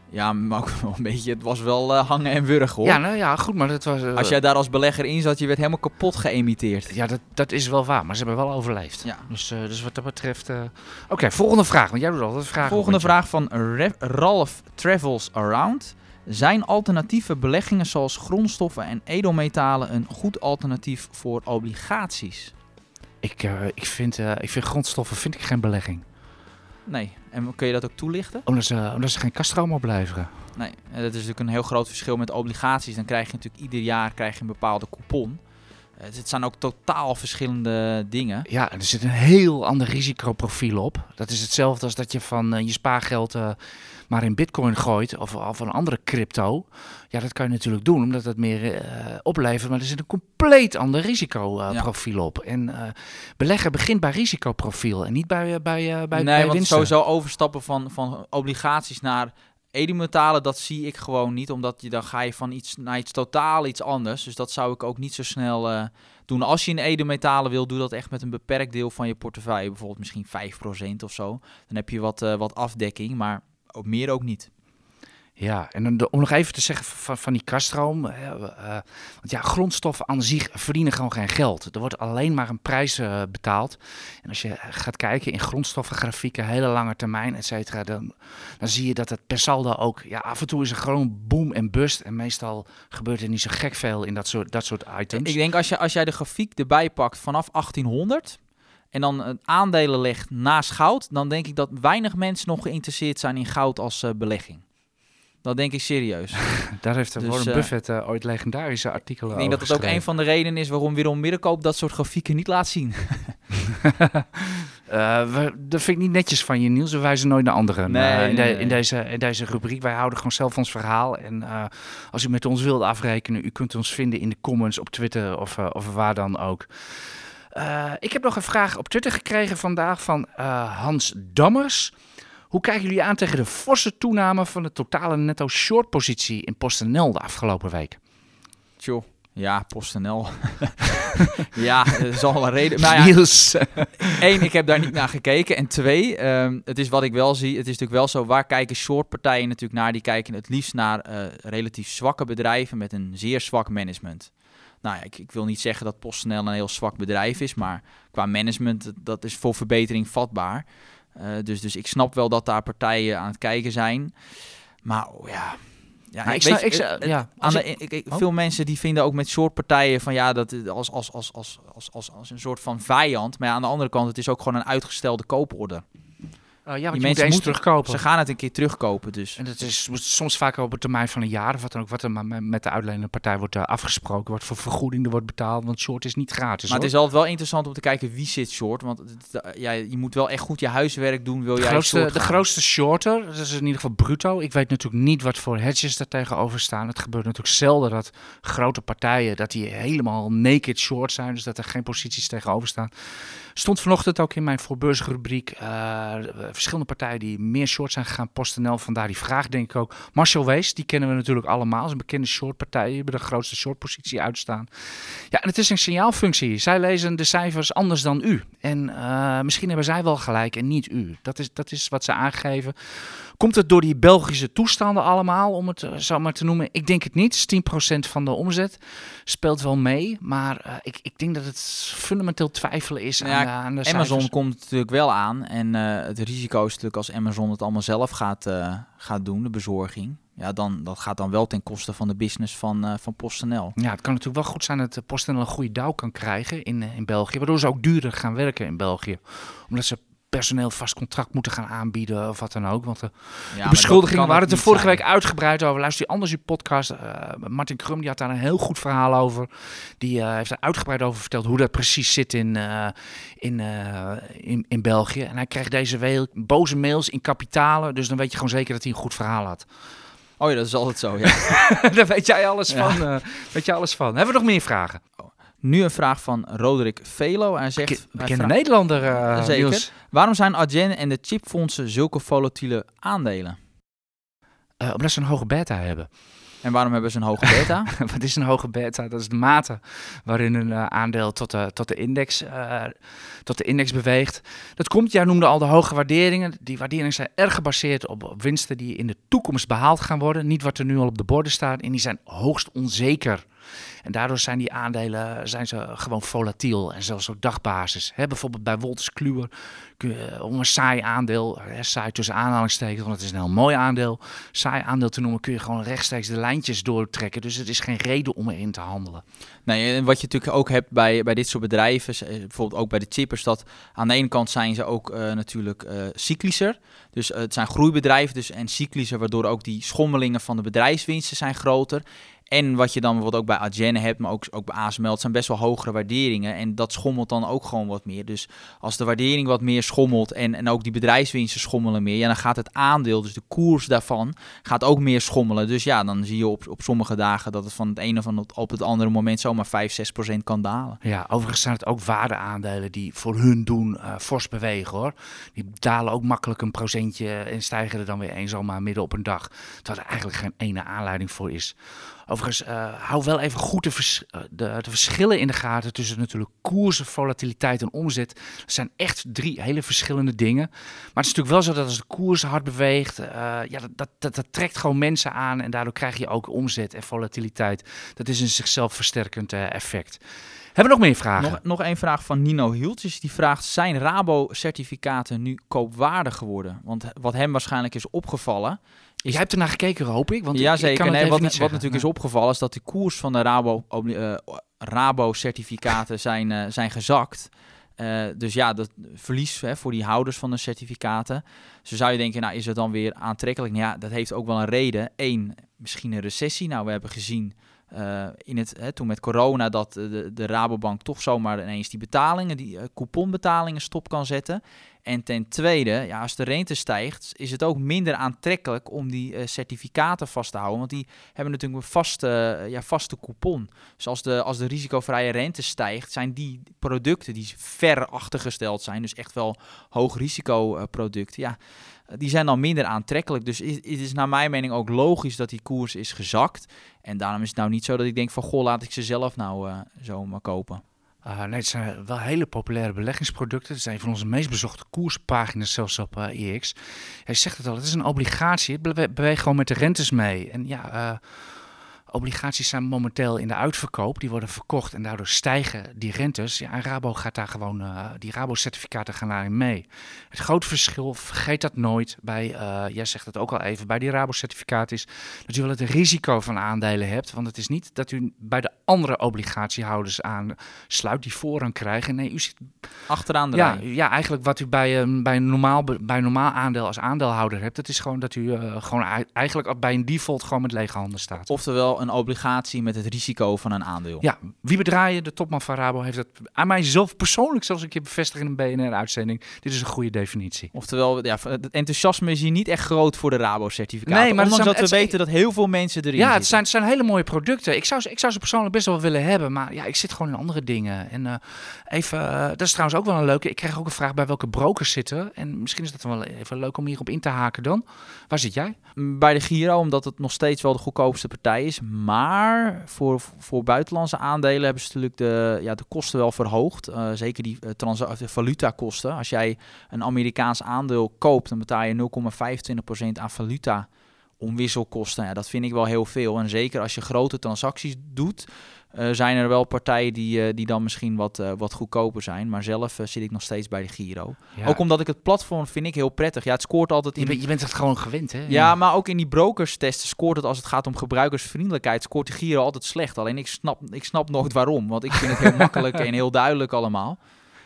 Ja, maar ook wel een beetje, het was wel eh, hangen en wurgen hoor. Ja, nou ja, goed, maar dat was... eh, Als jij daar als belegger in zat, je werd helemaal kapot geëmiteerd. Ja, dat, dat is wel waar, maar ze hebben wel overleefd. Ja. Dus, eh, dus wat dat betreft... eh, Oké, volgende vraag, want jij doet altijd vragen. Volgende vraag van Ralph Travels Around. Zijn alternatieve beleggingen zoals grondstoffen en edelmetalen een goed alternatief voor obligaties? Ik, eh, ik, vind, eh, ik vind grondstoffen vind ik geen belegging. Nee. En kun je dat ook toelichten? Omdat ze, omdat ze geen kaststroom opleveren. Nee. En dat is natuurlijk een heel groot verschil met obligaties. Dan krijg je natuurlijk ieder jaar krijg je een bepaalde coupon. Eh, Het zijn ook totaal verschillende dingen. Ja, er zit een heel ander risicoprofiel op. Dat is hetzelfde als dat je van je spaargeld maar in bitcoin gooit of, of een andere crypto. Ja, dat kan je natuurlijk doen omdat het meer eh, oplevert. Maar er zit een compleet ander risicoprofiel op. En eh, beleggen begint bij risicoprofiel en niet bij, eh, bij, eh, bij, nee, bij want winsten. sowieso overstappen van, van obligaties naar edelmetalen, dat zie ik gewoon niet. Omdat je dan ga je van iets naar iets totaal iets anders. Dus dat zou ik ook niet zo snel eh, doen. Als je in edelmetalen wil, doe dat echt met een beperkt deel van je portefeuille. Bijvoorbeeld misschien 5% of zo. Dan heb je wat, eh, wat afdekking, maar ook meer ook niet. Ja, en dan de- om nog even te zeggen van, van die kaststroom. eh, eh, want ja, grondstoffen aan zich verdienen gewoon geen geld. Er wordt alleen maar een prijs eh, betaald. En als je gaat kijken in grondstoffengrafieken, hele lange termijn, et cetera, dan, dan zie je dat het per saldo ook... Ja, af en toe is er gewoon boom en bust. En meestal gebeurt er niet zo gek veel in dat soort, dat soort items. Ik denk als, je, als jij de grafiek erbij pakt vanaf 1800 en dan het aandelen legt naast goud, dan denk ik dat weinig mensen nog geïnteresseerd zijn in goud als eh, belegging. Dat denk ik serieus. Daar heeft Dus, Warren eh, Buffett eh, ooit legendarische artikelen ik denk dat over het ook een van de redenen is waarom Willem Middenkoop dat soort grafieken niet laat zien. Eh, we, dat vind ik niet netjes van je, Niels. We wijzen nooit naar anderen. Nee, eh, in, de- deze, in deze rubriek. Wij houden gewoon zelf ons verhaal. En eh, als u met ons wilt afrekenen, u kunt ons vinden in de comments op Twitter of, eh, of waar dan ook. Eh, ik heb nog een vraag op Twitter gekregen vandaag van eh, Hans Dammers. Hoe kijken jullie aan tegen de forse toename van de totale netto short positie in PostNL de afgelopen week? Tjoh. Ja, PostNL. ja, dat is al een reden. Maar ja, Niels. Eén, ik heb daar niet naar gekeken. En twee, ehm, het is wat ik wel zie. Het is natuurlijk wel zo, waar kijken shortpartijen natuurlijk naar? Die kijken het liefst naar eh, relatief zwakke bedrijven met een zeer zwak management. Nou ja, ik, ik wil niet zeggen dat PostNL een heel zwak bedrijf is, maar qua management, dat- is voor verbetering vatbaar. Eh, dus, dus ik snap wel dat daar partijen aan het kijken zijn. Maar oh ja... Ja, ik ik weet, het- ja, aan als de, ik- Oh. veel mensen die vinden ook met shortpartijen van ja, dat als, als, als, als, als, als, als een soort van vijand. Maar ja, aan de andere kant, het is ook gewoon een uitgestelde kooporder. Oh, ja, want Die je moet eens moeten- terugkopen. Ze gaan het een keer terugkopen, dus. En dat is soms vaak op een termijn van een jaar of wat dan ook, wat er met- de uitlenende partij wordt eh, afgesproken, wat voor vergoeding er wordt betaald, want short is niet gratis. Maar het is altijd wel interessant om te kijken wie zit short. Want het- ja, je moet wel echt goed je huiswerk doen, wil de jij grootste, de gaan. grootste shorter, dat is in ieder geval bruto. Ik weet natuurlijk niet wat voor hedges daar tegenover staan. Het gebeurt natuurlijk zelden dat grote partijen, dat die helemaal naked short zijn, dus dat er geen posities tegenover staan. Stond vanochtend ook in mijn voorbeursrubriek eh, verschillende partijen die meer short zijn gegaan. PostNL, vandaar die vraag denk ik ook. Marshall Wees, die kennen we natuurlijk allemaal. Is een bekende shortpartij. Hebben de grootste shortpositie uitstaan. Ja, en het is een signaalfunctie. Zij lezen de cijfers anders dan u. En eh, misschien hebben zij wel gelijk en niet u. Dat is, dat is wat ze aangeven. Komt het door die Belgische toestanden allemaal, om het eh, zo maar te noemen? Ik denk het niet. Het is 10% van de omzet. Speelt wel mee. Maar eh, ik, ik denk dat het fundamenteel twijfelen is ja, aan, de, aan de Amazon cijfers. komt natuurlijk wel aan. En eh, het risico is natuurlijk als Amazon het allemaal zelf gaat, gaat doen, de bezorging. Ja, dan, dat gaat dan wel ten koste van de business van, eh van PostNL. Ja, het kan natuurlijk wel goed zijn dat de PostNL een goede douw kan krijgen in, in België. Waardoor ze ook duurder gaan werken in België. Omdat ze personeel vast contract moeten gaan aanbieden of wat dan ook. Want de, Ja, beschuldigingen waren het er vorige zijn. week uitgebreid over. Luister je anders uw podcast. eh, Martin Krum die had daar een heel goed verhaal over. Die eh, heeft er uitgebreid over verteld hoe dat precies zit in, eh, in, eh, in, in België. En hij kreeg deze week boze mails in kapitalen. Dus dan weet je gewoon zeker dat hij een goed verhaal had. Oh ja, dat is altijd zo, ja. Daar weet jij alles Ja. van. eh, weet jij alles van. Hebben we nog meer vragen? Nu een vraag van Roderick Velo. Hij zegt... Beke- hij vraagt- Nederlander, eh Zeker. Niels. Waarom zijn Adyen en de chipfondsen zulke volatiele aandelen? Eh, omdat ze een hoge beta hebben. En waarom hebben ze een hoge beta? Wat is een hoge beta? Dat is de mate waarin een eh, aandeel tot de, tot, de index, tot de index beweegt. Dat komt, jij noemde al de hoge waarderingen. Die waarderingen zijn erg gebaseerd op, op winsten die in de toekomst behaald gaan worden. Niet wat er nu al op de borden staat. En die zijn hoogst onzeker. En daardoor zijn die aandelen zijn ze gewoon volatiel en zelfs op dagbasis. Bijvoorbeeld bij Wolters Kluwer, eh, om een saai aandeel, hè, saai tussen aanhalingstekens, want het is een heel mooi aandeel, saai aandeel te noemen, kun je gewoon rechtstreeks de lijntjes doortrekken. Dus het is geen reden om erin te handelen. Nee, en wat je natuurlijk ook hebt bij, bij dit soort bedrijven, eh, bijvoorbeeld ook bij de chippers, dat aan de ene kant zijn ze ook eh, natuurlijk eh cyclischer. Dus het zijn groeibedrijven dus, en cyclischer, waardoor ook die schommelingen van de bedrijfswinsten zijn groter. En wat je dan bijvoorbeeld ook bij Adyen hebt, maar ook, ook bij ASML, zijn best wel hogere waarderingen. En dat schommelt dan ook gewoon wat meer. Dus als de waardering wat meer schommelt en, en ook die bedrijfswinsten schommelen meer, ja, dan gaat het aandeel, dus de koers daarvan, gaat ook meer schommelen. Dus ja, dan zie je op, op sommige dagen dat het van het ene van op het andere moment zomaar 5, 6 procent kan dalen. Ja, overigens zijn het ook waardeaandelen die voor hun doen eh, fors bewegen hoor. Die dalen ook makkelijk een procentje en stijgen er dan weer eens zomaar midden op een dag. Terwijl er eigenlijk geen ene aanleiding voor is. Overigens, eh, hou wel even goed de, eh, de, de verschillen in de gaten tussen natuurlijk koersen, volatiliteit en omzet. Dat zijn echt drie hele verschillende dingen. Maar het is natuurlijk wel zo dat als de koers hard beweegt, eh, ja, dat, dat, dat, trekt gewoon mensen aan en daardoor krijg je ook omzet en volatiliteit. Dat is een zichzelf versterkend effect. Hebben we nog meer vragen? Nog, nog één vraag van Nino Hieltjes. Die vraagt, zijn Rabo-certificaten nu koopwaardig geworden? Want wat hem waarschijnlijk is opgevallen... Jij hebt ernaar gekeken, hoop ik. Want ik- ik Jazeker. kan Nee, wat, wat natuurlijk is opgevallen is dat de koers van de Rabo, eh, Rabo-certificaten zijn, eh, zijn gezakt. Uh, dus ja, dat verlies hè, voor die houders van de certificaten. Zo zou je denken, nou is het dan weer aantrekkelijk? Nou ja, dat heeft ook wel een reden. Eén, misschien een recessie. Nou, we hebben gezien uh, in het, hè, toen met corona dat de, de Rabobank toch zomaar ineens die betalingen, die uh, couponbetalingen stop kan zetten. En ten tweede, ja, als de rente stijgt, is het ook minder aantrekkelijk om die uh, certificaten vast te houden. Want die hebben natuurlijk een vaste, ja, vaste coupon. Dus als de, als de risicovrije rente stijgt, zijn die producten die ver achtergesteld zijn, dus echt wel hoog risico producten, ja, die zijn dan minder aantrekkelijk. Dus het is naar mijn mening ook logisch dat die koers is gezakt. En daarom is het nou niet zo dat ik denk van, goh, laat ik ze zelf nou uh, zo maar kopen. Uh, nee, het zijn wel hele populaire beleggingsproducten. Het zijn van onze meest bezochte koerspagina's zelfs op uh, eh, EX. Hij zegt het al, het is een obligatie. Het beweegt gewoon met de rentes mee. En ja... Obligaties zijn momenteel in de uitverkoop, die worden verkocht en daardoor stijgen die rentes. Ja, en Rabo gaat daar gewoon, uh, die Rabo-certificaten gaan daarin mee. Het grote verschil, vergeet dat nooit, bij, uh, jij zegt het ook al even, bij die Rabo-certificaat is dat u wel het risico van aandelen hebt. Want het is niet dat u bij de andere obligatiehouders aansluit die voorrang krijgen. Nee, u zit achteraan de ja, Ja, eigenlijk wat u bij, um, bij, een normaal, bij een normaal aandeel als aandeelhouder hebt, dat is gewoon dat u uh, gewoon eigenlijk bij een default gewoon met lege handen staat. Oftewel een obligatie met het risico van een aandeel. Ja, wie bedraaien, de topman van Rabo, heeft het aan mijzelf persoonlijk zelfs een keer bevestigd in een BNR-uitzending. Dit is een goede definitie. Oftewel, ja, het enthousiasme is hier niet echt groot voor de Rabo-certificaten. Nee, maar ondanks dat we weten dat heel veel mensen erin Ja, het zijn, het zijn hele mooie producten. Ik zou, ik zou ze persoonlijk best wel willen hebben, maar ja, ik zit gewoon in andere dingen. En uh, even, uh, dat is trouwens ook wel een leuke. Ik krijg ook een vraag bij welke brokers zitten. En misschien is dat wel even leuk om hierop in te haken dan. Waar zit jij? Bij de Giro, omdat het nog steeds wel de goedkoopste partij is. Maar voor, voor buitenlandse aandelen hebben ze natuurlijk de, ja, de kosten wel verhoogd. Uh, zeker die uh, valutakosten. Als jij een Amerikaans aandeel koopt, dan betaal je 0,25% aan valuta omwisselkosten. Ja, dat vind ik wel heel veel. En zeker als je grote transacties doet, uh, zijn er wel partijen die, uh, die dan misschien wat, uh, wat goedkoper zijn. Maar zelf zit ik nog steeds bij de Giro. Ja. Ook omdat ik het platform vind ik heel prettig. Ja, het scoort altijd in... Je, bent, je bent het gewoon gewend, hè? Ja, maar ook in die brokerstesten scoort het als het gaat om gebruikersvriendelijkheid... scoort de Giro altijd slecht. Alleen ik snap, ik snap nooit waarom. Want ik vind het heel makkelijk en heel duidelijk allemaal.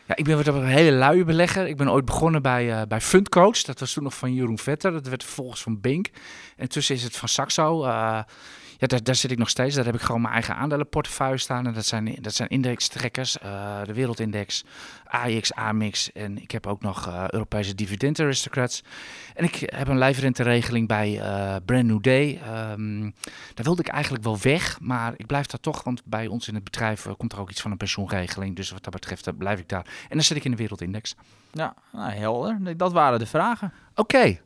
Ja, ik ben wat een hele luie belegger. Ik ben ooit begonnen bij, uh, bij Fundcoach. Dat was toen nog van Jeroen Vetter. Dat werd vervolgens van Bink. En tussen is het van Saxo. Uh, ja, daar, daar, zit ik nog steeds. Daar heb ik gewoon mijn eigen aandelenportefeuille staan. En dat zijn, dat zijn indextrekkers. Uh, de Wereldindex, AX, AMIX. En ik heb ook nog uh, Europese Dividend Aristocrats. En ik heb een lijfrenteregeling bij uh, Brand New Day. Um, daar wilde ik eigenlijk wel weg. Maar ik blijf daar toch. Want bij ons in het bedrijf komt er ook iets van een pensioenregeling. Dus wat dat betreft blijf ik daar. En dan zit ik in de Wereldindex. Ja, nou, helder. Dat waren de vragen. Oké. Okay.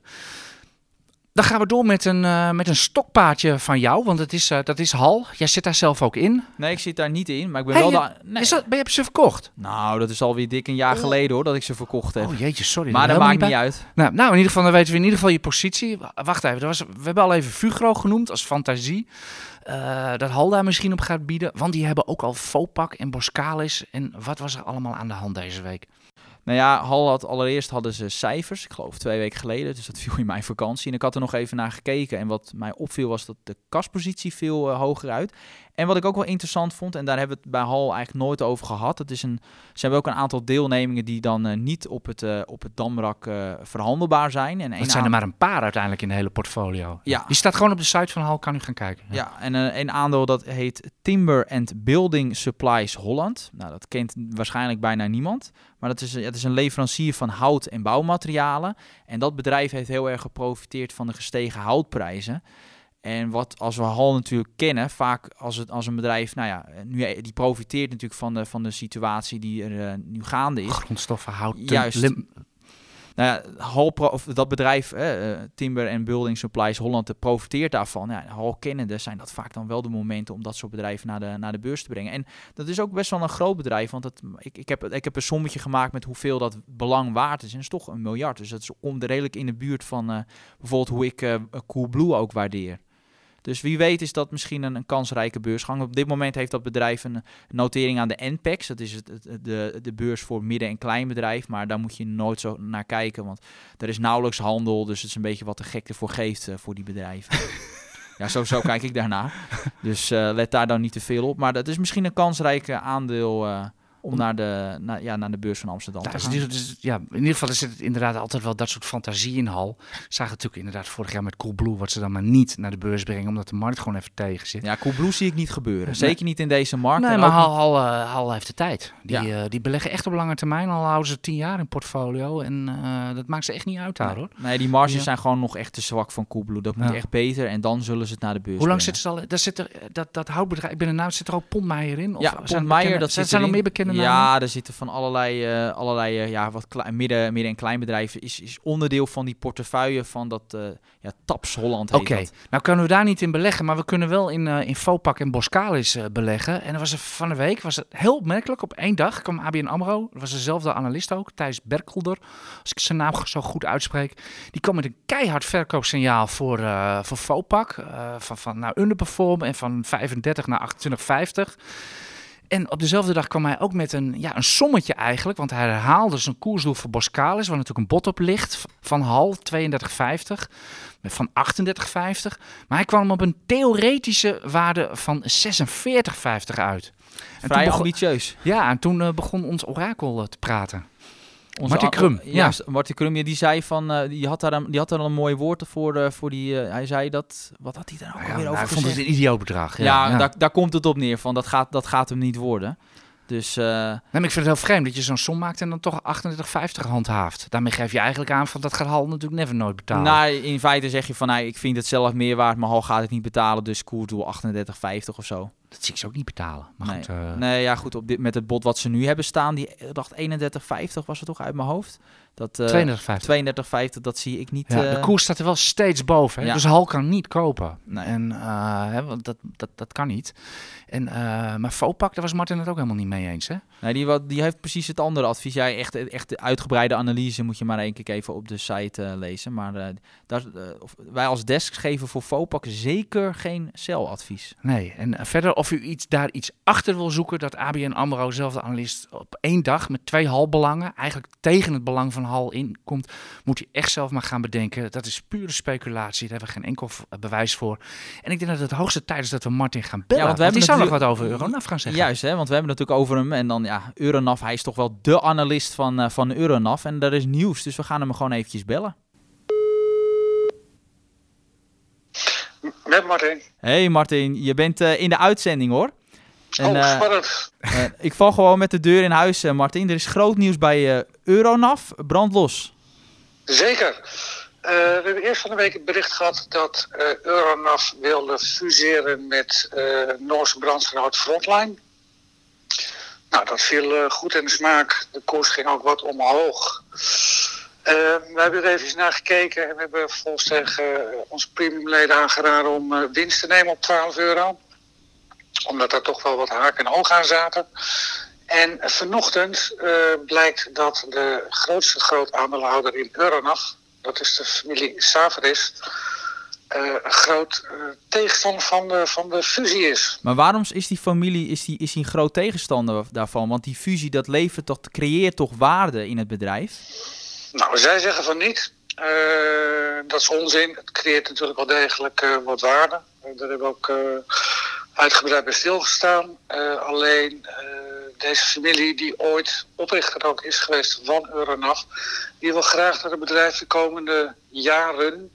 Dan gaan we door met een, uh, met een stokpaardje van jou, want het is, uh, dat is Hal. Jij zit daar zelf ook in. Nee, ik zit daar niet in, maar ik ben hey, wel... Je, nee. is dat, ben je ze verkocht? Nou, dat is alweer dik een jaar oh. geleden hoor, dat ik ze verkocht heb. Oh jeetje, sorry. Maar dat, maakt niet, uit. Nou, nou, in ieder geval, dan weten we in ieder geval je positie. Wacht even, was, we hebben al even Fugro genoemd als fantasie. Uh, dat Hal daar misschien op gaat bieden. Want die hebben ook al Fopak en Boscalis. En wat was er allemaal aan de hand deze week? Nou ja, Hal had allereerst hadden ze cijfers, ik geloof twee weken geleden, dus dat viel in mijn vakantie. En ik had er nog even naar gekeken en wat mij opviel was dat de kaspositie veel uh, hoger uit. En wat ik ook wel interessant vond, en daar hebben we het bij Hal eigenlijk nooit over gehad. Het is een, ze hebben ook een aantal deelnemingen die dan uh, niet op het, uh, op het damrak uh, verhandelbaar zijn. En het zijn er maar een paar uiteindelijk in de hele portfolio. Ja. Die staat gewoon op de site van Hal, kan u gaan kijken. Ja, ja en een aandeel dat heet Timber and Building Supplies Holland. Nou, dat kent waarschijnlijk bijna niemand. Maar dat is, het is een leverancier van hout en bouwmaterialen. En dat bedrijf heeft heel erg geprofiteerd van de gestegen houtprijzen. En wat als we Hal natuurlijk kennen, vaak als, het, als een bedrijf, nou ja, nu, die profiteert natuurlijk van de, van de situatie die er uh, nu gaande is. Grondstoffen, hout, Juist. Nou ja, Hal of dat bedrijf, uh, Timber and Building Supplies Holland, profiteert daarvan. Ja, Hal kennende zijn dat vaak dan wel de momenten om dat soort bedrijven naar de, naar de beurs te brengen. En dat is ook best wel een groot bedrijf, want het, ik, ik, heb, ik heb een sommetje gemaakt met hoeveel dat belang waard is. En dat is toch een miljard. Dus dat is om redelijk in de buurt van uh, bijvoorbeeld hoe ik uh, Coolblue ook waardeer. Dus wie weet is dat misschien een, een, kansrijke beursgang. Op dit moment heeft dat bedrijf een notering aan de NPEX. Dat is het, de, de beurs voor midden- en kleinbedrijf. Maar daar moet je nooit zo naar kijken. Want er is nauwelijks handel. Dus het is een beetje wat de gek ervoor geeft uh, voor die bedrijven. ja, zo, zo kijk ik daarnaar. Dus uh, let daar dan niet te veel op. Maar dat is misschien een kansrijke aandeel... Om naar de, naar, ja, naar de beurs van Amsterdam Daar te is gaan. het- dus, ja, in ieder geval zit het inderdaad altijd wel dat soort fantasie in hal. Zagen natuurlijk inderdaad vorig jaar met Coolblue wat ze dan maar niet naar de beurs brengen, omdat de markt gewoon even tegen zit. Ja, Coolblue zie ik niet gebeuren. Zeker niet in deze markt. Nee, en maar Hal, Hal, eh, Hal heeft de tijd. Die, Ja. eh, die beleggen echt op lange termijn. Al houden ze tien jaar in portfolio. En eh, dat maakt ze echt niet uit daar, hoor. Nee, die marges Ja. zijn gewoon nog echt te zwak van Coolblue. Dat moet Ja. echt beter en dan zullen ze het naar de beurs Hoe lang zitten ze al? Daar zit er, dat, dat houtbedrijf, ik ben er nou, zit er ook Pontmeijer in? Of ja, zijn er Pont Meijer, bekende- dat zijn, er nog meer namen? Ja, er zitten van allerlei, eh, allerlei eh, ja, wat midden, midden- en kleinbedrijven. Is, is onderdeel van die portefeuille van dat eh, ja, Taps Holland heet Oké, nou kunnen we daar niet in beleggen, maar we kunnen wel in, in Fopak en Boskalis eh, beleggen. En dat was er van de week, was het heel opmerkelijk. Op één dag kwam ABN AMRO, dat was dezelfde analist ook, Thijs Berkelder, als ik zijn naam zo goed uitspreek. Die kwam met een keihard verkoopsignaal voor, voor Fopak, van, van nou, underperform en van 35 naar 28,50. En op dezelfde dag kwam hij ook met een, ja, een sommetje eigenlijk. Want hij herhaalde zijn koersdoel voor Boskalis, waar natuurlijk een bot op ligt. Van Hal, 32,50. met Van 38,50. Maar hij kwam op een theoretische waarde van 46,50 uit. En Vrij toen begon, ambitieus. ja, en toen eh, begon ons orakel eh, te praten. Onze Martin a- Krum, Ja, ja. Martin Krum, ja, die zei van, eh, die, had daar een, die had daar al een mooi woord voor, eh, voor die, eh, hij zei dat, wat had hij daar ook Ja, alweer nou, over hij vond het een idioot bedrag. Ja. Daar, daar komt het op neer van, dat gaat, dat gaat hem niet worden. Dus Nee, maar ik vind het heel vreemd dat je zo'n som maakt en dan toch 38,50 handhaaft. Daarmee geef je eigenlijk aan van dat gaat Hal natuurlijk never nooit betalen. nou, in feite zeg je van, nou, ik vind het zelf meer waard, maar Hal gaat het niet betalen, dus koersdoel 38,50 of zo. Dat zie ik ze ook niet betalen. Maar nee. goed, eh, nee, ja goed, op dit, met het bod wat ze nu hebben staan, die eh, dacht 31,50 was het toch uit mijn hoofd? Dat, eh 32,50. 32,50, dat zie ik niet. Ja, eh, de koers staat er wel steeds boven. Hè? Ja. Dus Hal kan niet kopen. Nee. En, eh, hè, want dat, dat, dat kan niet. En, eh, maar Fopak, daar was Martin het ook helemaal niet mee eens. Hè? Nee, die, wat, die heeft precies het andere advies. Jij echt, echt de uitgebreide analyse moet je maar één keer even op de site eh, lezen. Maar eh, daar, eh, wij als desk geven voor Fopak zeker geen celadvies. Nee, en verder of u iets, daar iets achter wil zoeken, dat ABN AMRO, zelf de analist, op één dag met twee halbelangen, eigenlijk tegen het belang van Hal inkomt, moet u echt zelf maar gaan bedenken. Dat is pure speculatie, daar hebben we geen enkel bewijs voor. En ik denk dat het hoogste tijd is dat we Martin gaan bellen, Ja, want want, we die hebben zou nog wat over Euronaf gaan zeggen. Juist, hè, want we hebben het natuurlijk over hem. En dan, ja, Euronaf, hij is toch wel de analist van, eh, van Euronaf. En er is nieuws, dus we gaan hem gewoon eventjes bellen. Met Martin. Hey Martin, je bent eh, in de uitzending hoor. En, oh, eh, spannend. ik val gewoon met de deur in huis, Martin. Er is groot nieuws bij Euronaf. Brand los. Zeker. We hebben eerst van de week het bericht gehad dat eh, Euronav wilde fuseren met eh Noorse Frontline. Nou, dat viel eh, goed in de smaak. De koers ging ook wat omhoog. Eh, we hebben er even naar gekeken en we hebben volgens tegen eh, onze premiumleden aangeraden om winst te nemen op 12 euro. Omdat er toch wel wat haak en oog aan zaten. En vanochtend blijkt dat de grootste groot aandeelhouder in Euronav, dat is de familie Saveris, een groot eh, tegenstander van de, van de fusie is. Maar waarom is die familie is die, is die een groot tegenstander daarvan? Want die fusie dat levert toch, creëert toch waarde in het bedrijf? Nou, zij zeggen van niet. Eh, dat is onzin. Het creëert natuurlijk wel degelijk eh, wat waarde. Eh, daar hebben we ook eh, uitgebreid bij stilgestaan. Eh, alleen eh, deze familie, die ooit oprichter ook is geweest van Euronav, die wil graag dat het bedrijf de komende jaren,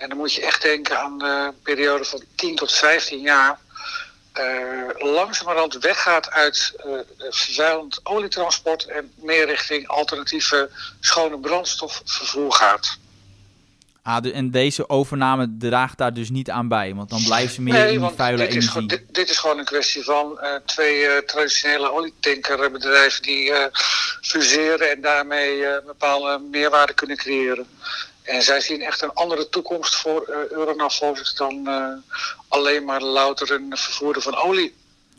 en dan moet je echt denken aan de periode van 10 tot 15 jaar, eh, langzamerhand weggaat uit eh, vervuilend olietransport en meer richting alternatieve schone brandstofvervoer gaat. Ah, de- en deze overname draagt daar dus niet aan bij, want dan blijven ze meer in die vuile dit is, energie. gewoon, dit, dit is gewoon een kwestie van twee eh, traditionele olietankerbedrijven die eh, fuseren en daarmee bepaalde meerwaarde kunnen creëren. En zij zien echt een andere toekomst voor eh Euronav dan eh, alleen maar louter een vervoerder van olie.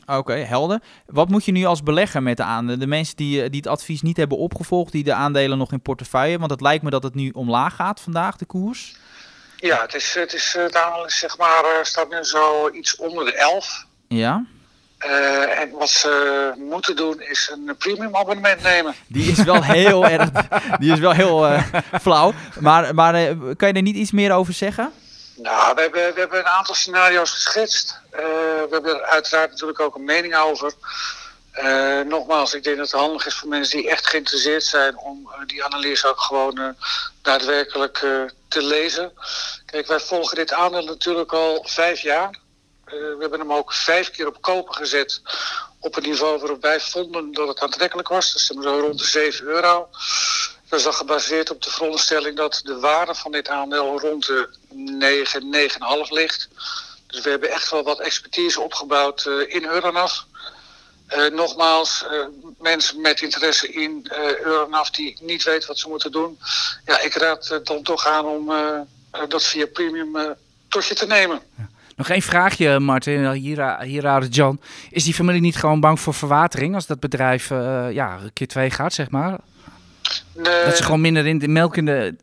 Oké, helder. Wat moet je nu als belegger met de aandelen? De mensen die, eh, die het advies niet hebben opgevolgd, die de aandelen nog in portefeuille, want het lijkt me dat het nu omlaag gaat vandaag, de koers. Ja, het, is, het is, aandeel is, zeg maar, staat nu zo iets onder de 11. Ja, Eh, en wat ze moeten doen is een premium abonnement nemen. die is wel heel erg, die is wel heel eh, flauw. Maar, maar eh, kan je er niet iets meer over zeggen? Nou, we hebben, we hebben een aantal scenario's geschetst. We hebben er uiteraard natuurlijk ook een mening over. Nogmaals, ik denk dat het handig is voor mensen die echt geïnteresseerd zijn om die analyse ook gewoon daadwerkelijk te lezen. Kijk, wij volgen dit aandeel natuurlijk al vijf jaar. Eh, we hebben hem ook vijf keer op kopen gezet op een niveau waarop wij vonden dat het aantrekkelijk was. Dus zo rond de 7 euro. Dat is dan gebaseerd op de veronderstelling dat de waarde van dit aandeel rond de 9, 9,5 ligt. Dus we hebben echt wel wat expertise opgebouwd eh, in Euronaf. Eh, nogmaals, mensen met interesse in eh Euronaf die niet weten wat ze moeten doen. Ja, ik raad dan toch aan om dat via premium tot je te nemen. Nog één vraagje, Martin. Hier, aan Jan. Is die familie niet gewoon bang voor verwatering als dat bedrijf eh, ja, keer twee gaat, zeg maar? Nee, Dat ze gewoon minder in de melk in de...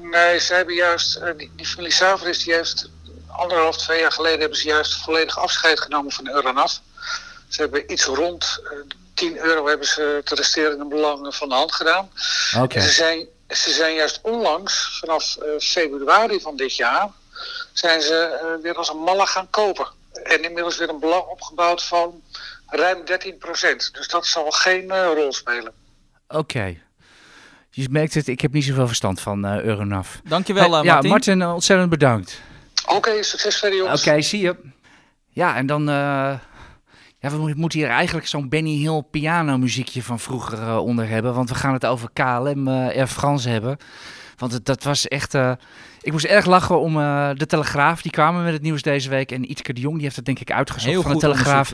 nee ze hebben juist, eh, die, die familie Saveris, die heeft anderhalf, twee jaar geleden hebben ze juist volledig afscheid genomen van Euronaf. Ze hebben iets rond eh, 10 euro hebben ze te resterende belangen van de hand gedaan. Oké. Ze zijn, ze zijn juist onlangs, vanaf februari van dit jaar, zijn ze eh, weer als een malle gaan kopen. En inmiddels weer een belang opgebouwd van ruim 13% Dus dat zal geen eh, rol spelen. Oké. Je merkt het, ik heb niet zoveel verstand van eh Euronaf. Dankjewel, Hey, eh, ja, Martin. Martin, ontzettend bedankt. Oké, succes verder jongens. Oké, zie je. Ja, en dan... eh, ja, we mo- moeten hier eigenlijk zo'n Benny Hill piano muziekje van vroeger onder hebben. Want we gaan het over KLM eh Air France hebben. Want het, dat was echt... eh, ik moest erg lachen om eh, de Telegraaf. Die kwamen met het nieuws deze week. En Ietke de Jong, die heeft het denk ik uitgezocht Heel van de Telegraaf.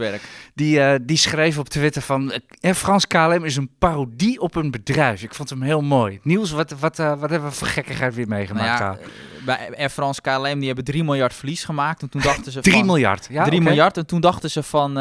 Die, eh, die schreef op Twitter van... Air France KLM is een parodie op een bedrijf. Ik vond hem heel mooi. Niels, wat, wat, wat hebben we voor gekkigheid weer meegemaakt? Nou ja, bij Air France KLM die hebben 3 miljard verlies gemaakt. En toen dachten ze 3 van, miljard. Ja, 3 oké. miljard. En toen dachten ze van,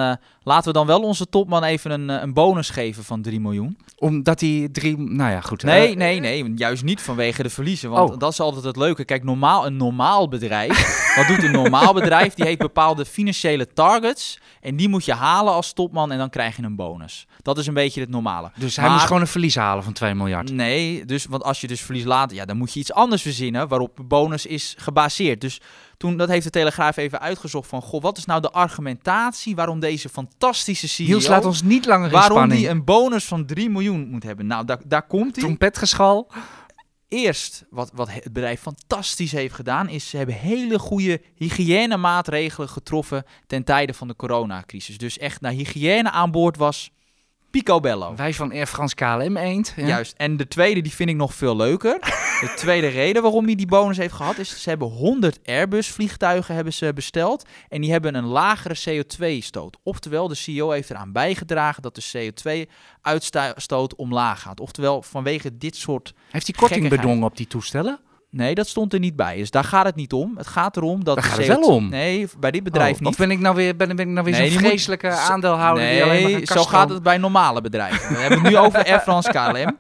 laten we dan wel onze topman even een, een bonus geven van 3 miljoen. Omdat die drie... Nou ja, goed. Nee, nee, nee. Juist niet vanwege de verliezen. Want Oh. dat is altijd het leuke. Kijk, normaal, een normaal bedrijf. wat doet een normaal bedrijf? Die heeft bepaalde financiële targets. En die moet je halen als topman. En dan krijg je een bonus. Dat is een beetje het normale. Dus hij Maar- moest gewoon een verlies halen van 2 miljard. Nee, dus, want als je dus verlies laat, ja, dan moet je iets anders verzinnen waarop de bonus is gebaseerd. Dus toen, dat heeft de Telegraaf even uitgezocht van, goh, wat is nou de argumentatie waarom deze fantastische CEO, Niels laat ons niet langer in waarom die een bonus van 3 miljoen moet hebben? Nou, daar, daar komt hij. Trompetgeschal. Eerst, wat, wat het bedrijf fantastisch heeft gedaan, is ze hebben hele goede hygiënemaatregelen getroffen ten tijde van de coronacrisis. Dus echt, naar hygiëne aan boord was picobello. Wij van Air France KLM eend. Ja. Juist. En de tweede, die vind ik nog veel leuker. De tweede reden waarom hij die bonus heeft gehad, is ze hebben 100 Airbus vliegtuigen hebben ze besteld. En die hebben een lagere CO2-stoot. Oftewel, de CEO heeft eraan bijgedragen dat de CO2-uitstoot omlaag gaat. Oftewel, vanwege dit soort... Heeft hij korting bedongen op die toestellen? Nee, dat stond er niet bij. Dus daar gaat het niet om. Het gaat erom dat Daar gaat het CO2 wel om. Nee, bij dit bedrijf Oh, niet. Of ben ik nou weer, ben, ben ik nou weer Nee, zo'n moet- vreselijke aandeelhouder die alleen maar Nee, zo gaat het bij normale bedrijven. We hebben het nu over Air France KLM.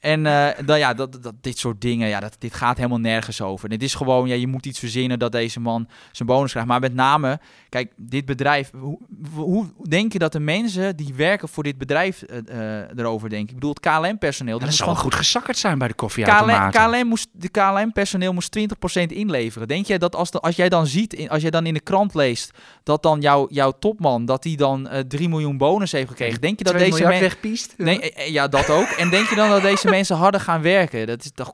En eh, dan, ja, dat, dat, dit soort dingen, ja, dat, dit gaat helemaal nergens over. Dit is gewoon, ja, je moet iets verzinnen dat deze man zijn bonus krijgt. Maar met name, kijk, dit bedrijf, hoe, hoe denk je dat de mensen die werken voor dit bedrijf eh, eh, erover denken? Ik bedoel, het KLM-personeel. Ja, dat dat is wel gewoon goed gezakkerd zijn bij de KLM, koffieautomaten. KLM moest, de KLM-personeel moest 20% inleveren. Denk je dat als, de, als jij dan ziet, in- als jij dan in de krant leest, dat dan jouw jouw topman, dat die dan eh 3 miljoen bonus heeft gekregen? Denk je dat 2 deze mensen... wegpiest? Nee, eh, eh, ja, dat ook. En denk je dan dat deze mensen harder gaan werken? Dat is toch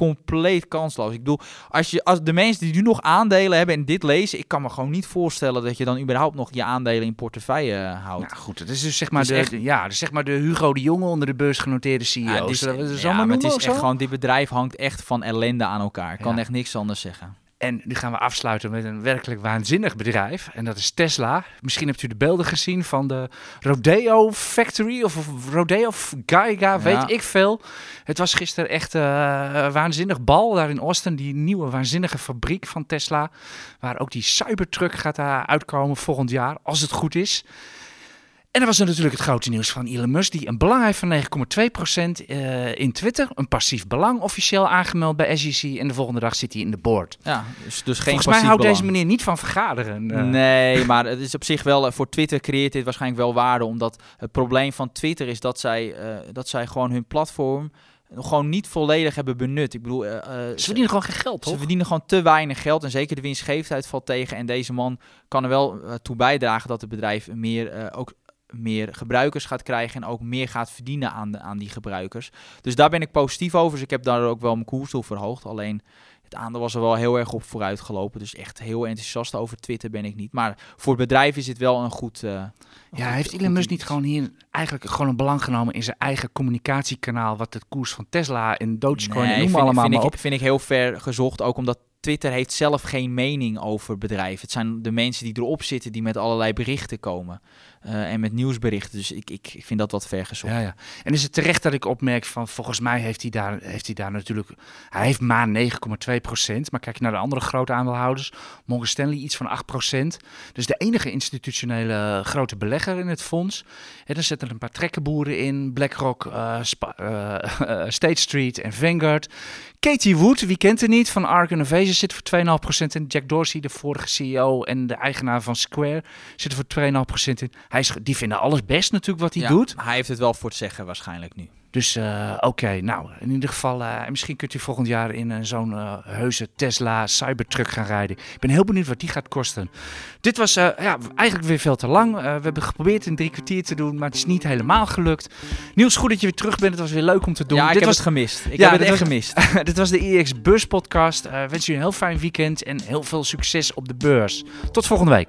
compleet kansloos. Ik bedoel, als, je, als de mensen die nu nog aandelen hebben en dit lezen, ik kan me gewoon niet voorstellen dat je dan überhaupt nog je aandelen in portefeuille eh, houdt. Nou goed, het is dus zeg maar, de, echt- ja, dus zeg maar de Hugo de Jonge onder de beursgenoteerde CEO's. Ja, dit is- ja, maar maar het is echt gewoon, dit bedrijf hangt echt van ellende aan elkaar. Ik kan Ja. echt niks anders zeggen. En nu gaan we afsluiten met een werkelijk waanzinnig bedrijf. En dat is Tesla. Misschien hebt u de beelden gezien van de Rodeo Factory of, Rodeo Gaiga, weet ik veel. Het was gisteren echt eh, een waanzinnig bal daar in Austin. Die nieuwe waanzinnige fabriek van Tesla. Waar ook die Cybertruck gaat eh, uitkomen volgend jaar, als het goed is. En dan was er natuurlijk het grote nieuws van Elon Musk, die een belang heeft van 9,2% eh, in Twitter. Een passief belang, officieel aangemeld bij SEC. En de volgende dag zit hij in de board. Ja, dus, dus geen Volgens mij houdt belang. deze meneer niet van vergaderen. eh. Nee, maar het is op zich wel, eh, voor Twitter creëert dit waarschijnlijk wel waarde, omdat het probleem van Twitter is dat zij, dat zij gewoon hun platform gewoon niet volledig hebben benut. Ik bedoel, Ze verdienen gewoon geen geld, ze verdienen gewoon te weinig geld en zeker de winstgevendheid valt tegen. En deze man kan er wel toe bijdragen dat het bedrijf meer, ook meer gebruikers gaat krijgen en ook meer gaat verdienen aan, de, aan die gebruikers. Dus daar ben ik positief over. Dus ik heb daar ook wel mijn koers toe verhoogd. Alleen het aandeel was er wel heel erg op vooruit gelopen. Dus echt heel enthousiast over Twitter ben ik niet. Maar voor het bedrijf is het wel een goed. Uh, ja, heeft Elon Musk niet gewoon hier eigenlijk gewoon een belang genomen in zijn eigen communicatiekanaal, wat het koers van Tesla en Dogecoin en noem vind, allemaal vind maar ik, op? vind ik heel ver gezocht, ook omdat Twitter heeft zelf geen mening over bedrijven. Het zijn de mensen die erop zitten die met allerlei berichten komen. Uh, en met nieuwsberichten. Dus ik, ik, ik vind dat wat ver gezocht. Ja, ja. En is het terecht dat ik opmerk van volgens mij heeft hij daar, heeft hij daar natuurlijk. Hij heeft maar 9,2 procent. Maar kijk je naar de andere grote aandeelhouders. Morgan Stanley iets van 8 procent. Dus de enige institutionele grote belegger in het fonds. En dan zitten er een paar trekkenboeren in. BlackRock, uh, State Street en Vanguard. Katie Wood, wie kent er niet, van Ark Innovation zit voor 2,5% in. Jack Dorsey, de vorige CEO en de eigenaar van Square, zit er voor 2,5% in. Is, die vinden alles best natuurlijk wat hij ja, doet. Hij heeft het wel voor het zeggen waarschijnlijk nu. Dus uh, oké, okay, nou in ieder geval, uh, misschien kunt u volgend jaar in uh, zo'n heuse Tesla Cybertruck gaan rijden. Ik ben heel benieuwd wat die gaat kosten. Dit was ja, eigenlijk weer veel te lang. we hebben geprobeerd in drie kwartier te doen, maar het is niet helemaal gelukt. Niels, goed dat je weer terug bent. Het was weer leuk om te doen. Ja, ik dit heb was het gemist. Ik ja, heb het echt was, gemist. dit was de EX Bus podcast. wens u een heel fijn weekend en heel veel succes op de beurs. Tot volgende week.